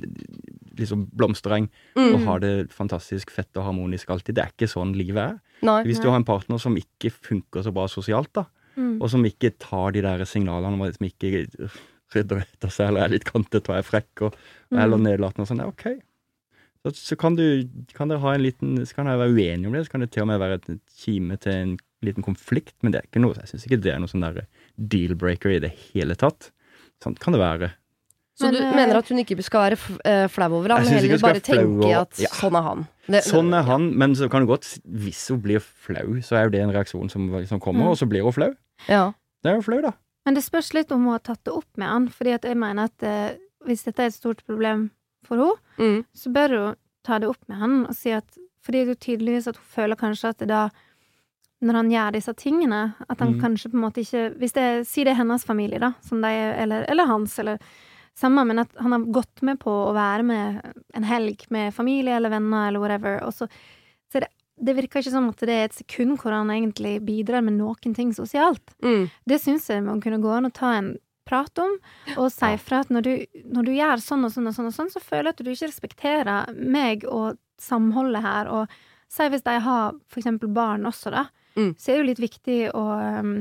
liksom blomstereng Mm. og ha det fantastisk fett og harmonisk alltid. Det er ikke sånn livet er. Nei. Hvis du har en partner som ikke funker så bra sosialt, da, Mm. og som ikke tar de der signalene og som ikke rydder etter seg, eller er litt kantete og er frekk, og, eller Mm. nedlatende og sånn, ja, ok. Så, så kan du kan dere ha en liten Så kan dere være uenige om det, så kan det til og med være et kime til en liten konflikt, men det er ikke noe Jeg syns ikke det er noe sånn der deal-breaker i det hele tatt. Sånn kan det være. Så du men, mener at hun ikke skal være eh, flau over ham, men heller bare tenke at Ja. sånn er han? Det- Sånn er han, men så kan det godt Hvis hun blir flau, så er jo det en reaksjon som, som kommer, Mm. og så blir hun flau. Ja. Det er jo flau, da. Men det spørs litt om hun har tatt det opp med han, fordi at jeg mener at eh, hvis dette er et stort problem for henne, Mm. så bør hun ta det opp med han og si at Fordi det er jo tydeligvis at hun føler kanskje at det da når han gjør disse tingene, at han Mm. kanskje på en måte ikke Hvis det Si det er hennes familie, da, som de, eller, eller hans, eller samme, men at han har gått med på å være med en helg med familie eller venner eller whatever, og så, så er det det virker ikke som at det er et sekund hvor han egentlig bidrar med noen ting sosialt. Mm. Det syns jeg man kunne gå an å ta en prat om, og si fra at når du, når du gjør sånn og sånn og sånn, og sånn, så føler jeg at du ikke respekterer meg og samholdet her, og si hvis de har for eksempel barn også, da, Mm. så er det jo litt viktig å um,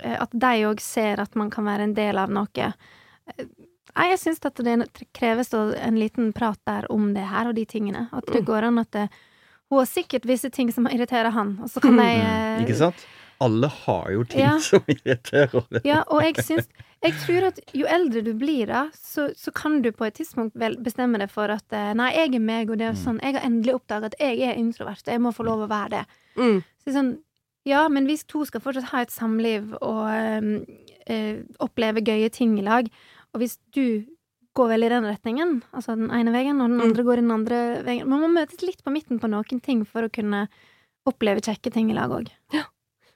At de òg ser at man kan være en del av noe. Nei, jeg syns at det kreves en liten prat der om det her og de tingene. At det går an at det, hun har sikkert visse ting som irriterer han, og så kan jeg Mm, eh, ikke sant? Alle har jo ting Ja. *laughs* som irriterer. Ja, og jeg syns Jeg tror at jo eldre du blir, da, så, så kan du på et tidspunkt vel bestemme deg for at eh, nei, jeg er meg, og det er Mm. sånn Jeg har endelig oppdaget at jeg er introvert, og jeg må få lov å være det. Mm. Så sånn Ja, men hvis to skal fortsatt ha et samliv og øh, øh, oppleve gøye ting i lag, og hvis du går vel i den retningen, altså den ene veien, og den Mm. andre går i den andre veien Man må møtes litt på midten på noen ting for å kunne oppleve kjekke ting i lag òg.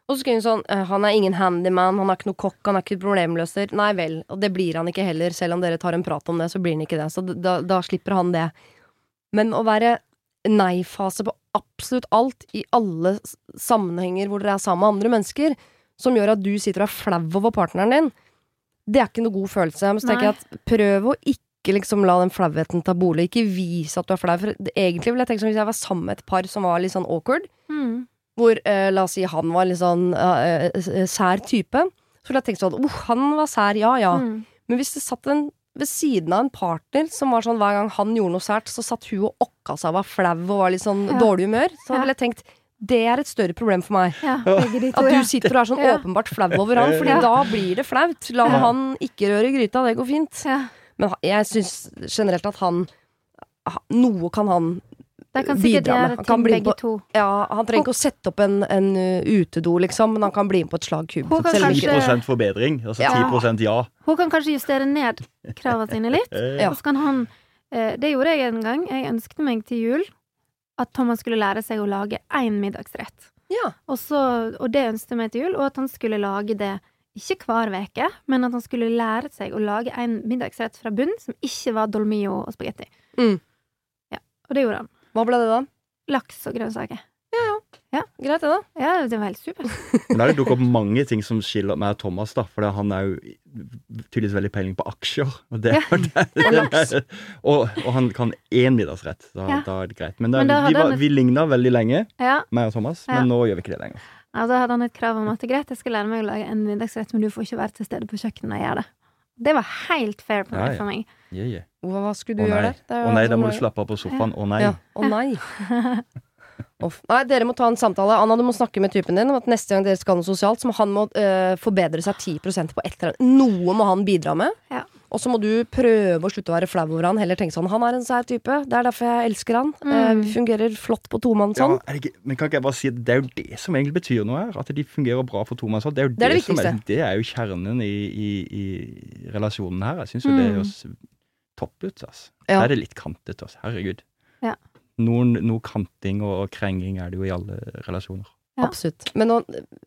Og så hun sånn eh, Han er ingen handyman, han er ikke noe kokk, han er ikke problemløser. Nei vel, og det blir han ikke heller. Selv om dere tar en prat om det, så blir han ikke det. Så da, da slipper han det. Men å være nei-fase på absolutt alt i alle sammenhenger hvor dere er sammen med andre mennesker, som gjør at du sitter og er flau over partneren din, det er ikke noe god følelse. Men så tenker jeg at prøv å ikke liksom la den flauheten ta bolig. Ikke vis at du er flau. For egentlig vil jeg tenke som hvis jeg var sammen med et par som var litt sånn awkward, Mm. hvor eh, la oss si han var litt sånn eh, eh, sær type, så ville jeg tenkt sånn oh, han var sær, ja ja. Mm. Men hvis det satt en ved siden av en partner som var sånn hver gang han gjorde noe sært, så satt hun og okka seg og var flau og var litt sånn Ja. dårlig humør, så Ja. ville jeg tenkt det er et større problem for meg. Ja, to, At du sitter og er sånn Ja. åpenbart flau over han, Fordi Ja. da blir det flaut. La Ja. han ikke røre gryta, det går fint. Ja. Men jeg syns generelt at han Noe kan han Det kan bidra med. Han kan bli begge på- to. Ja, han trenger ikke å sette opp en, en uh, utedo, liksom, men han kan bli med på et slag kube. Hun kan Selv om 10 ikke- forbedring, altså Ja. 10% ja. Hun kan kanskje justere ned kravene sine litt. *laughs* Ja. Og så kan han eh, Det gjorde jeg en gang. Jeg ønsket meg til jul at Thomas skulle lære seg å lage én middagsrett. Ja. Og, så, og det ønsket jeg meg til jul, og at han skulle lage det ikke hver veke, men at han skulle lære seg å lage en middagsrett fra bunn som ikke var dolmio og spagetti. Mm. Ja, og det gjorde han. Hva ble det da? Laks og grønnsaker. Greit, det, da. Ja, det var helt supert. *laughs* Men det dukket opp mange ting som skiller meg og Thomas, da. For han er jo tydeligvis veldig peiling på aksjer. Og, det, det, *laughs* det, og, og han kan én middagsrett. Da, Ja. da er det greit. Men, da, Men vi, var, vi ligna veldig lenge, Ja. meg og Thomas, Ja. men nå gjør vi ikke det lenger. Ja, da hadde han et krav om at det er greit, jeg skal lære meg å lage en middagsrett, men du får ikke være til stede på kjøkkenet når jeg gjør det. Det var helt fair på Ja, meg, ja. for meg. Yeah, yeah. Hva, skulle du Å gjøre der? Er Å nei, sånn da må du slappe av på sofaen. Å nei. Ja. Å nei. *laughs* Uff. Nei, dere må ta en samtale. Anna, du må snakke med typen din om at neste gang dere skal noe sosialt, så må han må, eh, forbedre seg 10% på et eller annet. Noe må han bidra med. Ja. Og så må du prøve å slutte å være flau over han. Heller tenke sånn Han er en sær type. Det er derfor jeg elsker han. Eh, Mm. vi fungerer flott på tomannshånd. Ja, sånn. ikke, men kan ikke jeg bare si at det er jo det som egentlig betyr noe her? At de fungerer bra for tomannshånd. Det er jo Det er det som er, det er jo kjernen i, i, i relasjonen her. Jeg syns jo det Mm. høres topp ut. Altså. Ja. Da er det litt kantete. Altså. Herregud. Ja. Noen, noe kanting og, og krenging er det jo i alle relasjoner. Ja. Absolutt. Men nå,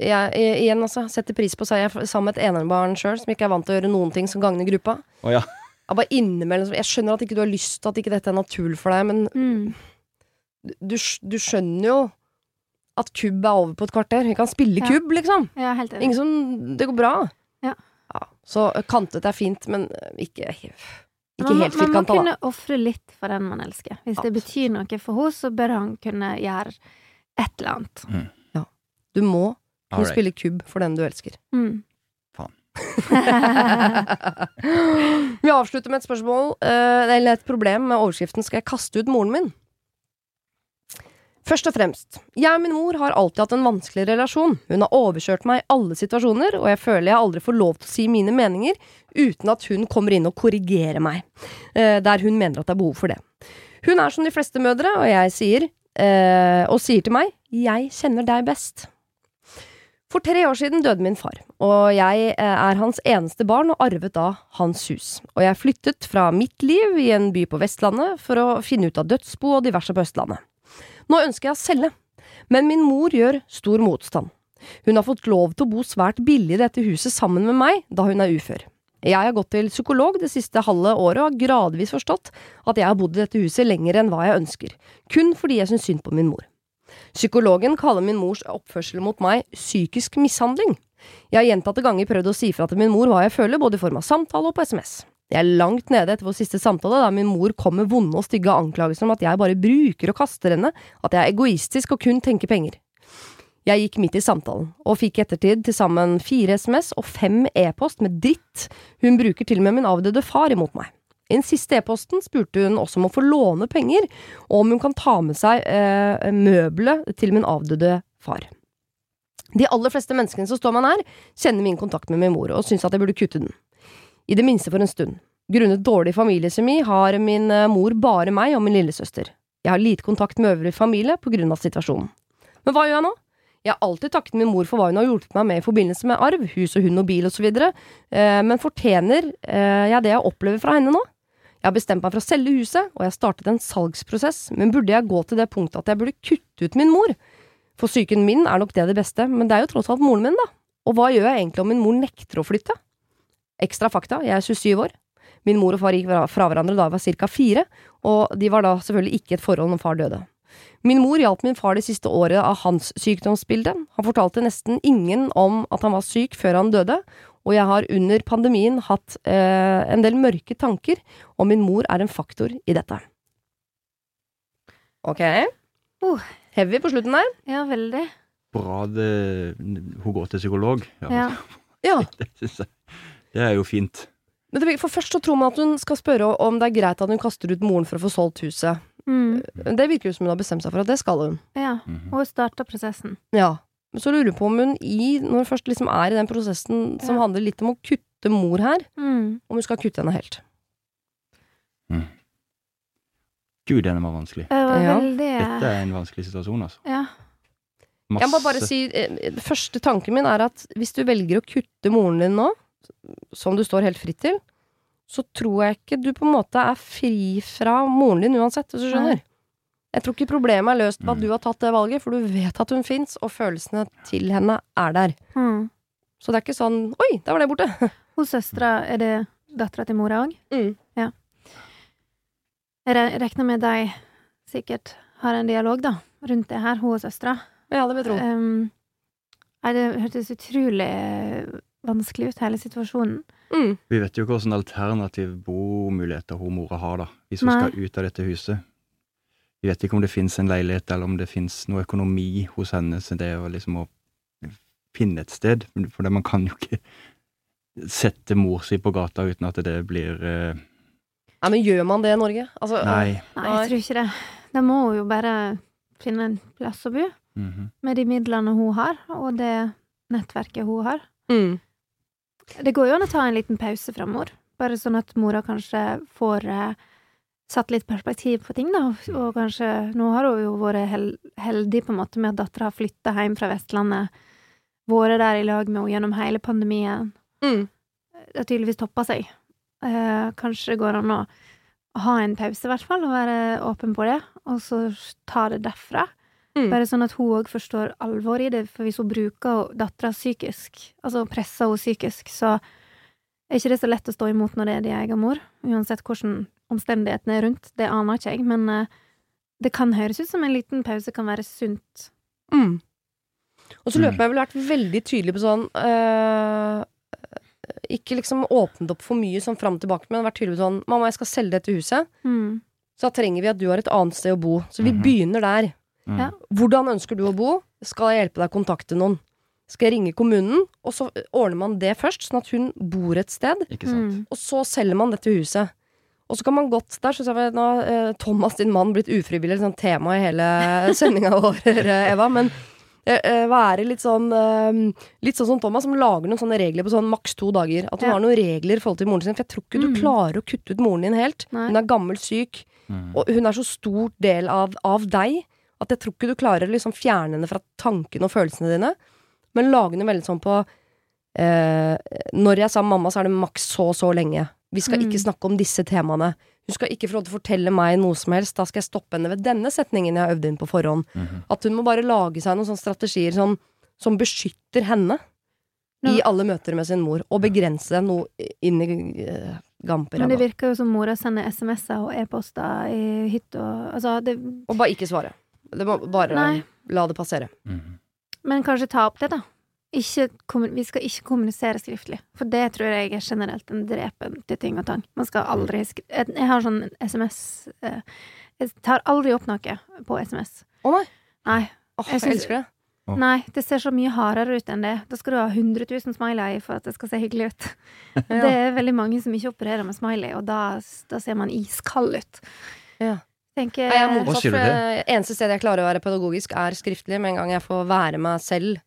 jeg, jeg, igjen, altså, setter pris på. Jeg er sammen med et enebarn sjøl, som ikke er vant til å gjøre noen ting som gagner gruppa. Oh, ja. Jeg, bare innimellom, jeg skjønner at ikke du har lyst til at ikke dette er naturlig for deg, men Mm. du, du skjønner jo at kubb er over på et kvarter. Vi kan spille Ja. kubb, liksom. Ja, helt enig. Ingen som Det går bra. Ja. Så kantet er fint, men ikke Ikke man, må- da. man må kunne ofre litt for den man elsker. Hvis det betyr noe for henne, så bør han kunne gjøre et eller annet. Du må kunne Alright. spille kubb for den du elsker. Mm. *laughs* Vi avslutter med et spørsmål, eh, eller et problem med overskriften 'Skal jeg kaste ut moren min?' Først og fremst, jeg og min mor har alltid hatt en vanskelig relasjon. Hun har overkjørt meg i alle situasjoner, og jeg føler jeg aldri får lov til å si mine meninger uten at hun kommer inn og korrigerer meg, eh, der hun mener at det er behov for det. Hun er som de fleste mødre, og jeg sier, eh, og sier til meg 'Jeg kjenner deg best'. For tre år siden døde min far, og jeg eh, er hans eneste barn og arvet da hans hus. Og jeg flyttet fra mitt liv i en by på Vestlandet for å finne ut av dødsbo og diverse på Østlandet. Nå ønsker jeg å selge, men min mor gjør stor motstand. Hun har fått lov til å bo svært billig i dette huset sammen med meg da hun er ufør. Jeg har gått til psykolog det siste halve året og har gradvis forstått at jeg har bodd i dette huset lenger enn hva jeg ønsker, kun fordi jeg syns synd på min mor. Psykologen kaller min mors oppførsel mot meg psykisk mishandling. Jeg har gjentatte ganger prøvd å si fra til min mor hva jeg føler, både i form av samtale og på SMS. Jeg er langt nede etter vår siste samtale, der min mor kom med vonde og stygge anklagelser om at jeg bare bruker og kaster henne, at jeg er egoistisk og kun tenker penger. Jeg gikk midt i samtalen, og fikk i ettertid til sammen fire SMS og fem e-post med dritt. Hun bruker til og med min avdøde far imot meg. I den siste e-posten spurte hun også om å få låne penger, og om hun kan ta med seg eh, møbelet til min avdøde far. De aller fleste menneskene som står meg nær, kjenner min kontakt med min mor, og syns at jeg burde kutte den. I det minste for en stund. Grunnet dårlig familiekjemi har min eh, mor bare meg og min lillesøster. Jeg har lite kontakt med øvrig familie på grunn av situasjonen. Men hva gjør jeg nå? Jeg har alltid takket min mor for hva hun har hjulpet meg med i forbindelse med arv, hus og hund og bil osv., eh, men fortjener eh, jeg det jeg opplever fra henne nå? Jeg har bestemt meg for å selge huset, og jeg har startet en salgsprosess, men burde jeg gå til det punktet at jeg burde kutte ut min mor? For psyken min er nok det det beste, men det er jo tross alt moren min, da. Og hva gjør jeg egentlig om min mor nekter å flytte? Ekstra fakta, jeg er 27 år. Min mor og far gikk fra- hverandre da jeg var ca. fire, og de var da selvfølgelig ikke et forhold når far døde. Min mor hjalp min far det siste året av hans sykdomsbilde. Han fortalte nesten ingen om at han var syk før han døde, og jeg har under pandemien hatt eh, en del mørke tanker, og min mor er en faktor i dette. Ok. Uh. Heavy på slutten der. Ja, veldig. Bra det, hun går til psykolog. Ja, Ja. *laughs* Ja. Det synes jeg. Det er jo fint. Men det, for først så tror man at hun skal spørre om det er greit at hun kaster ut moren for å få solgt huset. Mm. Det virker jo som hun har bestemt seg for at det skal hun. ja. og hun starta prosessen. Ja. Men så lurer hun på om hun i, når hun først liksom er i den prosessen som Ja. handler litt om å kutte mor her, Mm. om hun skal kutte henne helt. Gud, den var vanskelig. Det var Ja. veldig Dette er en vanskelig situasjon, altså. Ja. Jeg må bare si, eh, Første tanken min er at hvis du velger å kutte moren din nå, som du står helt fritt til, så tror jeg ikke du på en måte er fri fra moren din uansett, hvis du skjønner. Nei. Jeg tror ikke problemet er løst ved at Mm. du har tatt det valget, for du vet at hun fins, og følelsene til henne er der. Mm. Så det er ikke sånn Oi, der var det borte! *laughs* Hos søstera er det dattera til mora òg? Mm. Jeg re- regner med de sikkert har en dialog, da, rundt det her, hun og søstera. Ja, det vil jeg tro. Um, det hørtes utrolig vanskelig ut, hele situasjonen. Mm. Vi vet jo ikke hvilke alternative bomuligheter hun mora har, da, hvis hun Nei. skal ut av dette huset. Vi vet ikke om det fins en leilighet, eller om det fins noe økonomi hos henne, så det er liksom å finne et sted. For det, man kan jo ikke sette mor si på gata uten at det blir eh, Nei, men gjør man det i Norge? Altså, Nei. Nei, jeg tror ikke det. Da må hun jo bare finne en plass å bo, Mhm. med de midlene hun har, og det nettverket hun har. Mm. Det går jo an å ta en liten pause fra mor, bare sånn at mora kanskje får eh, satt litt perspektiv på ting, da. Og kanskje Nå har hun jo vært hel heldig på en måte med at dattera har flytta hjem fra Vestlandet, vært der i lag med henne gjennom hele pandemien. Mm. Det har tydeligvis toppa seg. Eh, kanskje det går an å ha en pause, i hvert fall, og være åpen på det, og så ta det derfra. Mm. Bare sånn at hun òg forstår alvoret i det, for hvis hun bruker dattera psykisk, altså presser henne psykisk, så er ikke det så lett å stå imot når det er din egen mor, uansett hvordan omstendighetene er rundt. Det aner ikke jeg, men uh, det kan høres ut som en liten pause kan være sunt. Mm. Og så løper jeg vel vært veldig tydelig på sånn uh, Ikke liksom åpnet opp for mye sånn fram og tilbake, men vært tydelig på sånn Mamma, jeg skal selge dette huset, Mm. så da trenger vi at du har et annet sted å bo. Så vi Mhm. begynner der. Mm. Ja. Hvordan ønsker du å bo? Skal jeg hjelpe deg å kontakte noen? Skal jeg ringe kommunen? Og så ordner man det først, sånn at hun bor et sted. Ikke sant? Mm. Og så selger man dette huset. Og så kan man godt Der syns jeg nå har eh, Thomas, din mann, blitt ufrivillig sånn tema i hele *laughs* sendinga vår, eh, Eva. Men eh, eh, det litt sånn eh, Litt sånn som Thomas, som lager noen sånne regler på sånn maks to dager. At hun Ja. har noen regler i forhold til moren sin. For jeg tror ikke du Mm. klarer å kutte ut moren din helt. Nei. Hun er gammel syk, Mm. og hun er så stor del av, av deg at jeg tror ikke du klarer å liksom fjerne henne fra tankene og følelsene dine. Men lage henne veldig sånn på eh, Når jeg sa mamma, så er det maks så og så lenge. Vi skal Mm. ikke snakke om disse temaene. Hun skal ikke få lov til å fortelle meg noe som helst. Da skal jeg stoppe henne ved denne setningen jeg har øvd inn på forhånd. Mhm. At hun må bare lage seg noen sånne strategier som, som beskytter henne i alle møter med sin mor, og begrense noe inn i uh, gamper. Men det virker jo som mora sender SMS-er og e-poster i hytta Altså, det Og bare ikke svare. Det må bare Nei. la det passere. Mhm. Men kanskje ta opp det, da. Ikke, vi skal ikke kommunisere skriftlig, for det tror jeg er generelt en drepen til ting og tang. Man skal aldri skrive Jeg har sånn SMS eh, Jeg tar aldri opp noe på SMS. Å nei! Nei. Oh, Jeg jeg, elsker det. Nei, det ser så mye hardere ut enn det. Da skal du ha 100 000 smiley for at det skal se hyggelig ut. *laughs* Ja. Det er veldig mange som ikke opererer med smiley, og da, da ser man iskald ut. Ja. Tenker Nei, jeg er Hva motsatt, du for eneste stedet jeg klarer å være pedagogisk, er skriftlig. Med en gang jeg får være meg selv,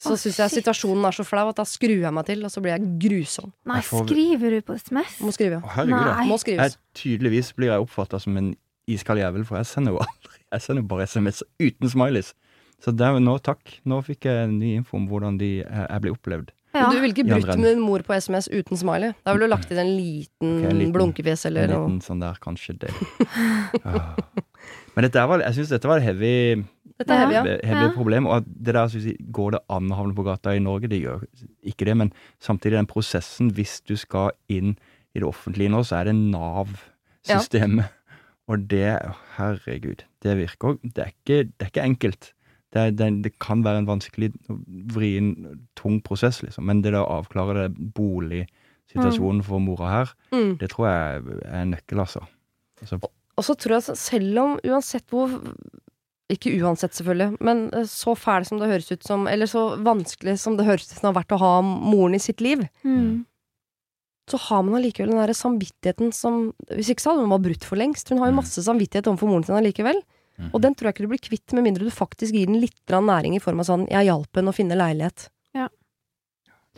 så syns jeg situasjonen er så flau at da skrur jeg meg til, og så blir jeg grusom. Nei, skriver du på SMS? Må skrive. Å, herregud. Må Jeg, skrives. tydeligvis blir jeg oppfatta som en iskald jævel, for jeg sender jo aldri Jeg sender jo bare SMS uten smileys. Så der, nå, takk. Nå fikk jeg ny info om hvordan de eh, jeg blir opplevd. Ja. Men du ville ikke brutt med din mor på SMS uten smiley? Da ville du lagt inn en liten, okay, en liten- blunkefjes eller En noe. liten sånn der, kanskje det. Ah. Men dette var, jeg syns dette var et heavy, Dette er heavy, ja. heavy Ja. problem. Og det der, jeg, Går det an å havne på gata i Norge? Det gjør ikke det. Men samtidig, den prosessen, hvis du skal inn i det offentlige nå, så er det Nav-systemet. Og det Herregud. Det virker Det er ikke, det er ikke enkelt. Det, er, det, det kan være en vanskelig, vrien, tung prosess, liksom. Men det å avklare det boligsituasjonen for mora her, Mm. det tror jeg er en nøkkel, altså. altså Og så tror jeg, at selv om uansett hvor Ikke uansett, selvfølgelig, men eh, så fæl som det høres ut som Eller så vanskelig som det høres ut som det har vært å ha moren i sitt liv, Mm. så har man allikevel den der samvittigheten som Hvis ikke så hadde hun bare brutt for lengst. Hun har jo Mm. masse samvittighet overfor moren sin allikevel. Mhm. Og den tror jeg ikke du blir kvitt, med mindre du faktisk gir den litt næring i form av sånn 'jeg hjalp henne å finne leilighet'. Ja.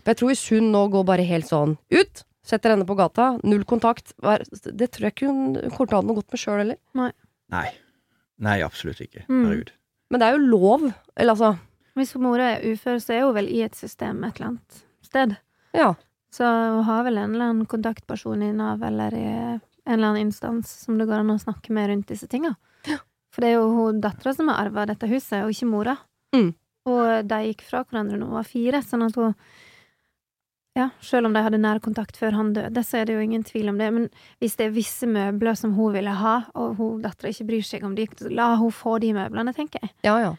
Jeg tror hvis hun nå går bare helt sånn ut, setter henne på gata, null kontakt, det tror jeg ikke hun kommer til å ha noe godt med sjøl heller. Nei. Nei, Nei. absolutt ikke. Mm. Herregud. Men det er jo lov. Eller altså, Hvis mora er ufør, så er hun vel i et system et eller annet sted. ja. Så hun har vel en eller annen kontaktperson i Nav eller i en eller annen instans som det går an å snakke med rundt disse tinga. For det er jo dattera som har arva dette huset, og ikke mora. Mm. Og de gikk fra hverandre da hun var fire, sånn at hun Ja, selv om de hadde nær kontakt før han døde, så er det jo ingen tvil om det. Men hvis det er visse møbler som hun ville ha, og hun dattera ikke bryr seg om de, så la hun få de møblene, tenker jeg. Ja, ja.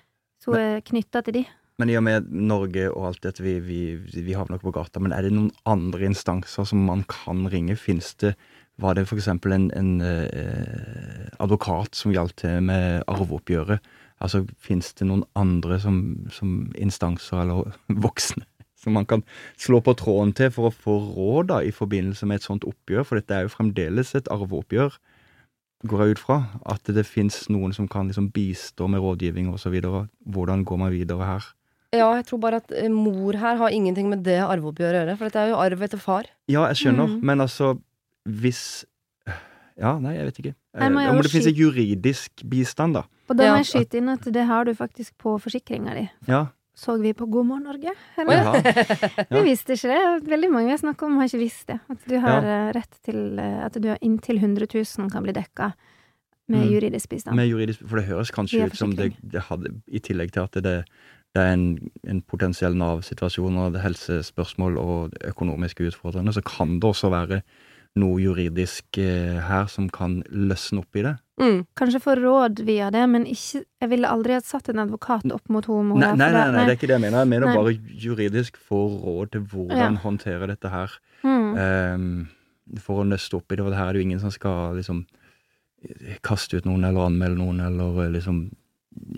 Så hun er knytta til de. Men i og med Norge og alt dette, vi, vi, vi havner ikke på gata. Men er det noen andre instanser som man kan ringe? Fins det Var det f.eks. en, en eh, advokat som hjalp til med arveoppgjøret? Altså, fins det noen andre som, som instanser, eller *laughs* voksne, som man kan slå på tråden til for å få råd da, i forbindelse med et sånt oppgjør? For dette er jo fremdeles et arveoppgjør, går jeg ut fra. At det fins noen som kan liksom bistå med rådgivning osv. Hvordan går man videre her? Ja, jeg tror bare at eh, mor her har ingenting med det arveoppgjøret å gjøre. For dette er jo arv etter far. Ja, jeg skjønner, Mm. men altså Hvis Ja, nei, jeg vet ikke. Nei, Eh, jeg Om det finnes en juridisk bistand, da. Og da Ja. må jeg skyte inn at det har du faktisk på forsikringa di. Ja. Så vi på God morgen Norge? Eller? ja. *laughs* Jaha. Vi visste ikke det. Veldig mange vi har snakket om, har ikke visst det. At du har ja. rett til eh, At du har inntil 100 000 kan bli dekka med Mm. juridisk bistand. Med juridisk, for det høres kanskje ut som det, det hadde I tillegg til at det, det er en, en potensiell Nav-situasjon og det helsespørsmål og økonomiske utfordrende, så kan det også være noe juridisk eh, her som kan løsne opp i det. Mm. Kanskje få råd via det, men ikke Jeg ville aldri ha satt en advokat opp mot homo. Nei, nei, nei, nei, det er ikke det jeg mener. Jeg mener Nei. bare juridisk få råd til hvordan Ja. håndtere dette her. Mm. Um, for å nøste opp i det. Og det her er det jo ingen som skal liksom kaste ut noen eller anmelde noen eller eh, liksom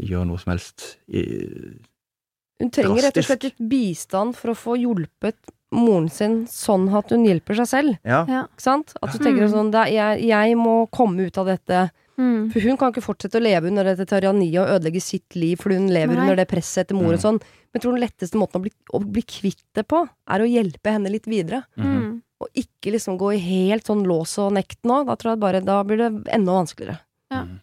gjøre noe som helst. I, Hun trenger rett og slett litt bistand for å få hjulpet moren sin sånn at hun hjelper seg selv. ja. Ja. Ikke sant? At du tenker Mm. sånn det er, jeg, jeg må komme ut av dette. Mm. For hun kan ikke fortsette å leve under dette tyranniet og ødelegge sitt liv fordi hun lever Nei. under det presset etter mor og Mm. sånn. Men jeg tror den letteste måten å bli, å bli kvitt det på, er å hjelpe henne litt videre. Mhm. Mm. Og ikke liksom gå i helt sånn lås og nekt nå. Da tror jeg bare, da blir det enda vanskeligere. Ja. Mhm.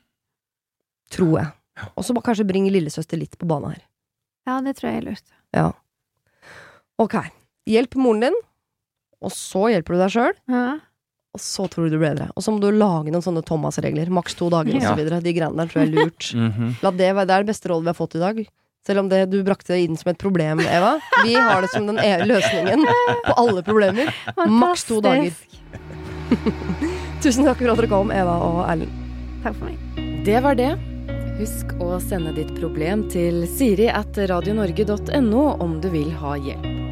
Tror jeg. Og så må kanskje bringe lillesøster litt på banen her. ja, det tror jeg er lurt. Ja. Ok. Hjelp moren din, og så hjelper du deg sjøl. Ja. Og så tror du det blir bedre. Og så må du lage noen sånne Thomas-regler. Maks to dager, Ja. og så videre. De greiene der tror jeg er lurt. *laughs* Mhm. La det være det er det beste rådet vi har fått i dag. Selv om det du brakte det inn som et problem, Eva. Vi har det som den e løsningen på alle problemer. Maks to dager. *laughs* Tusen takk for at dere kom, Eva og Erlend. Takk for meg. Det var det. Husk å sende ditt problem til siri at radionorge.no om du vil ha hjelp.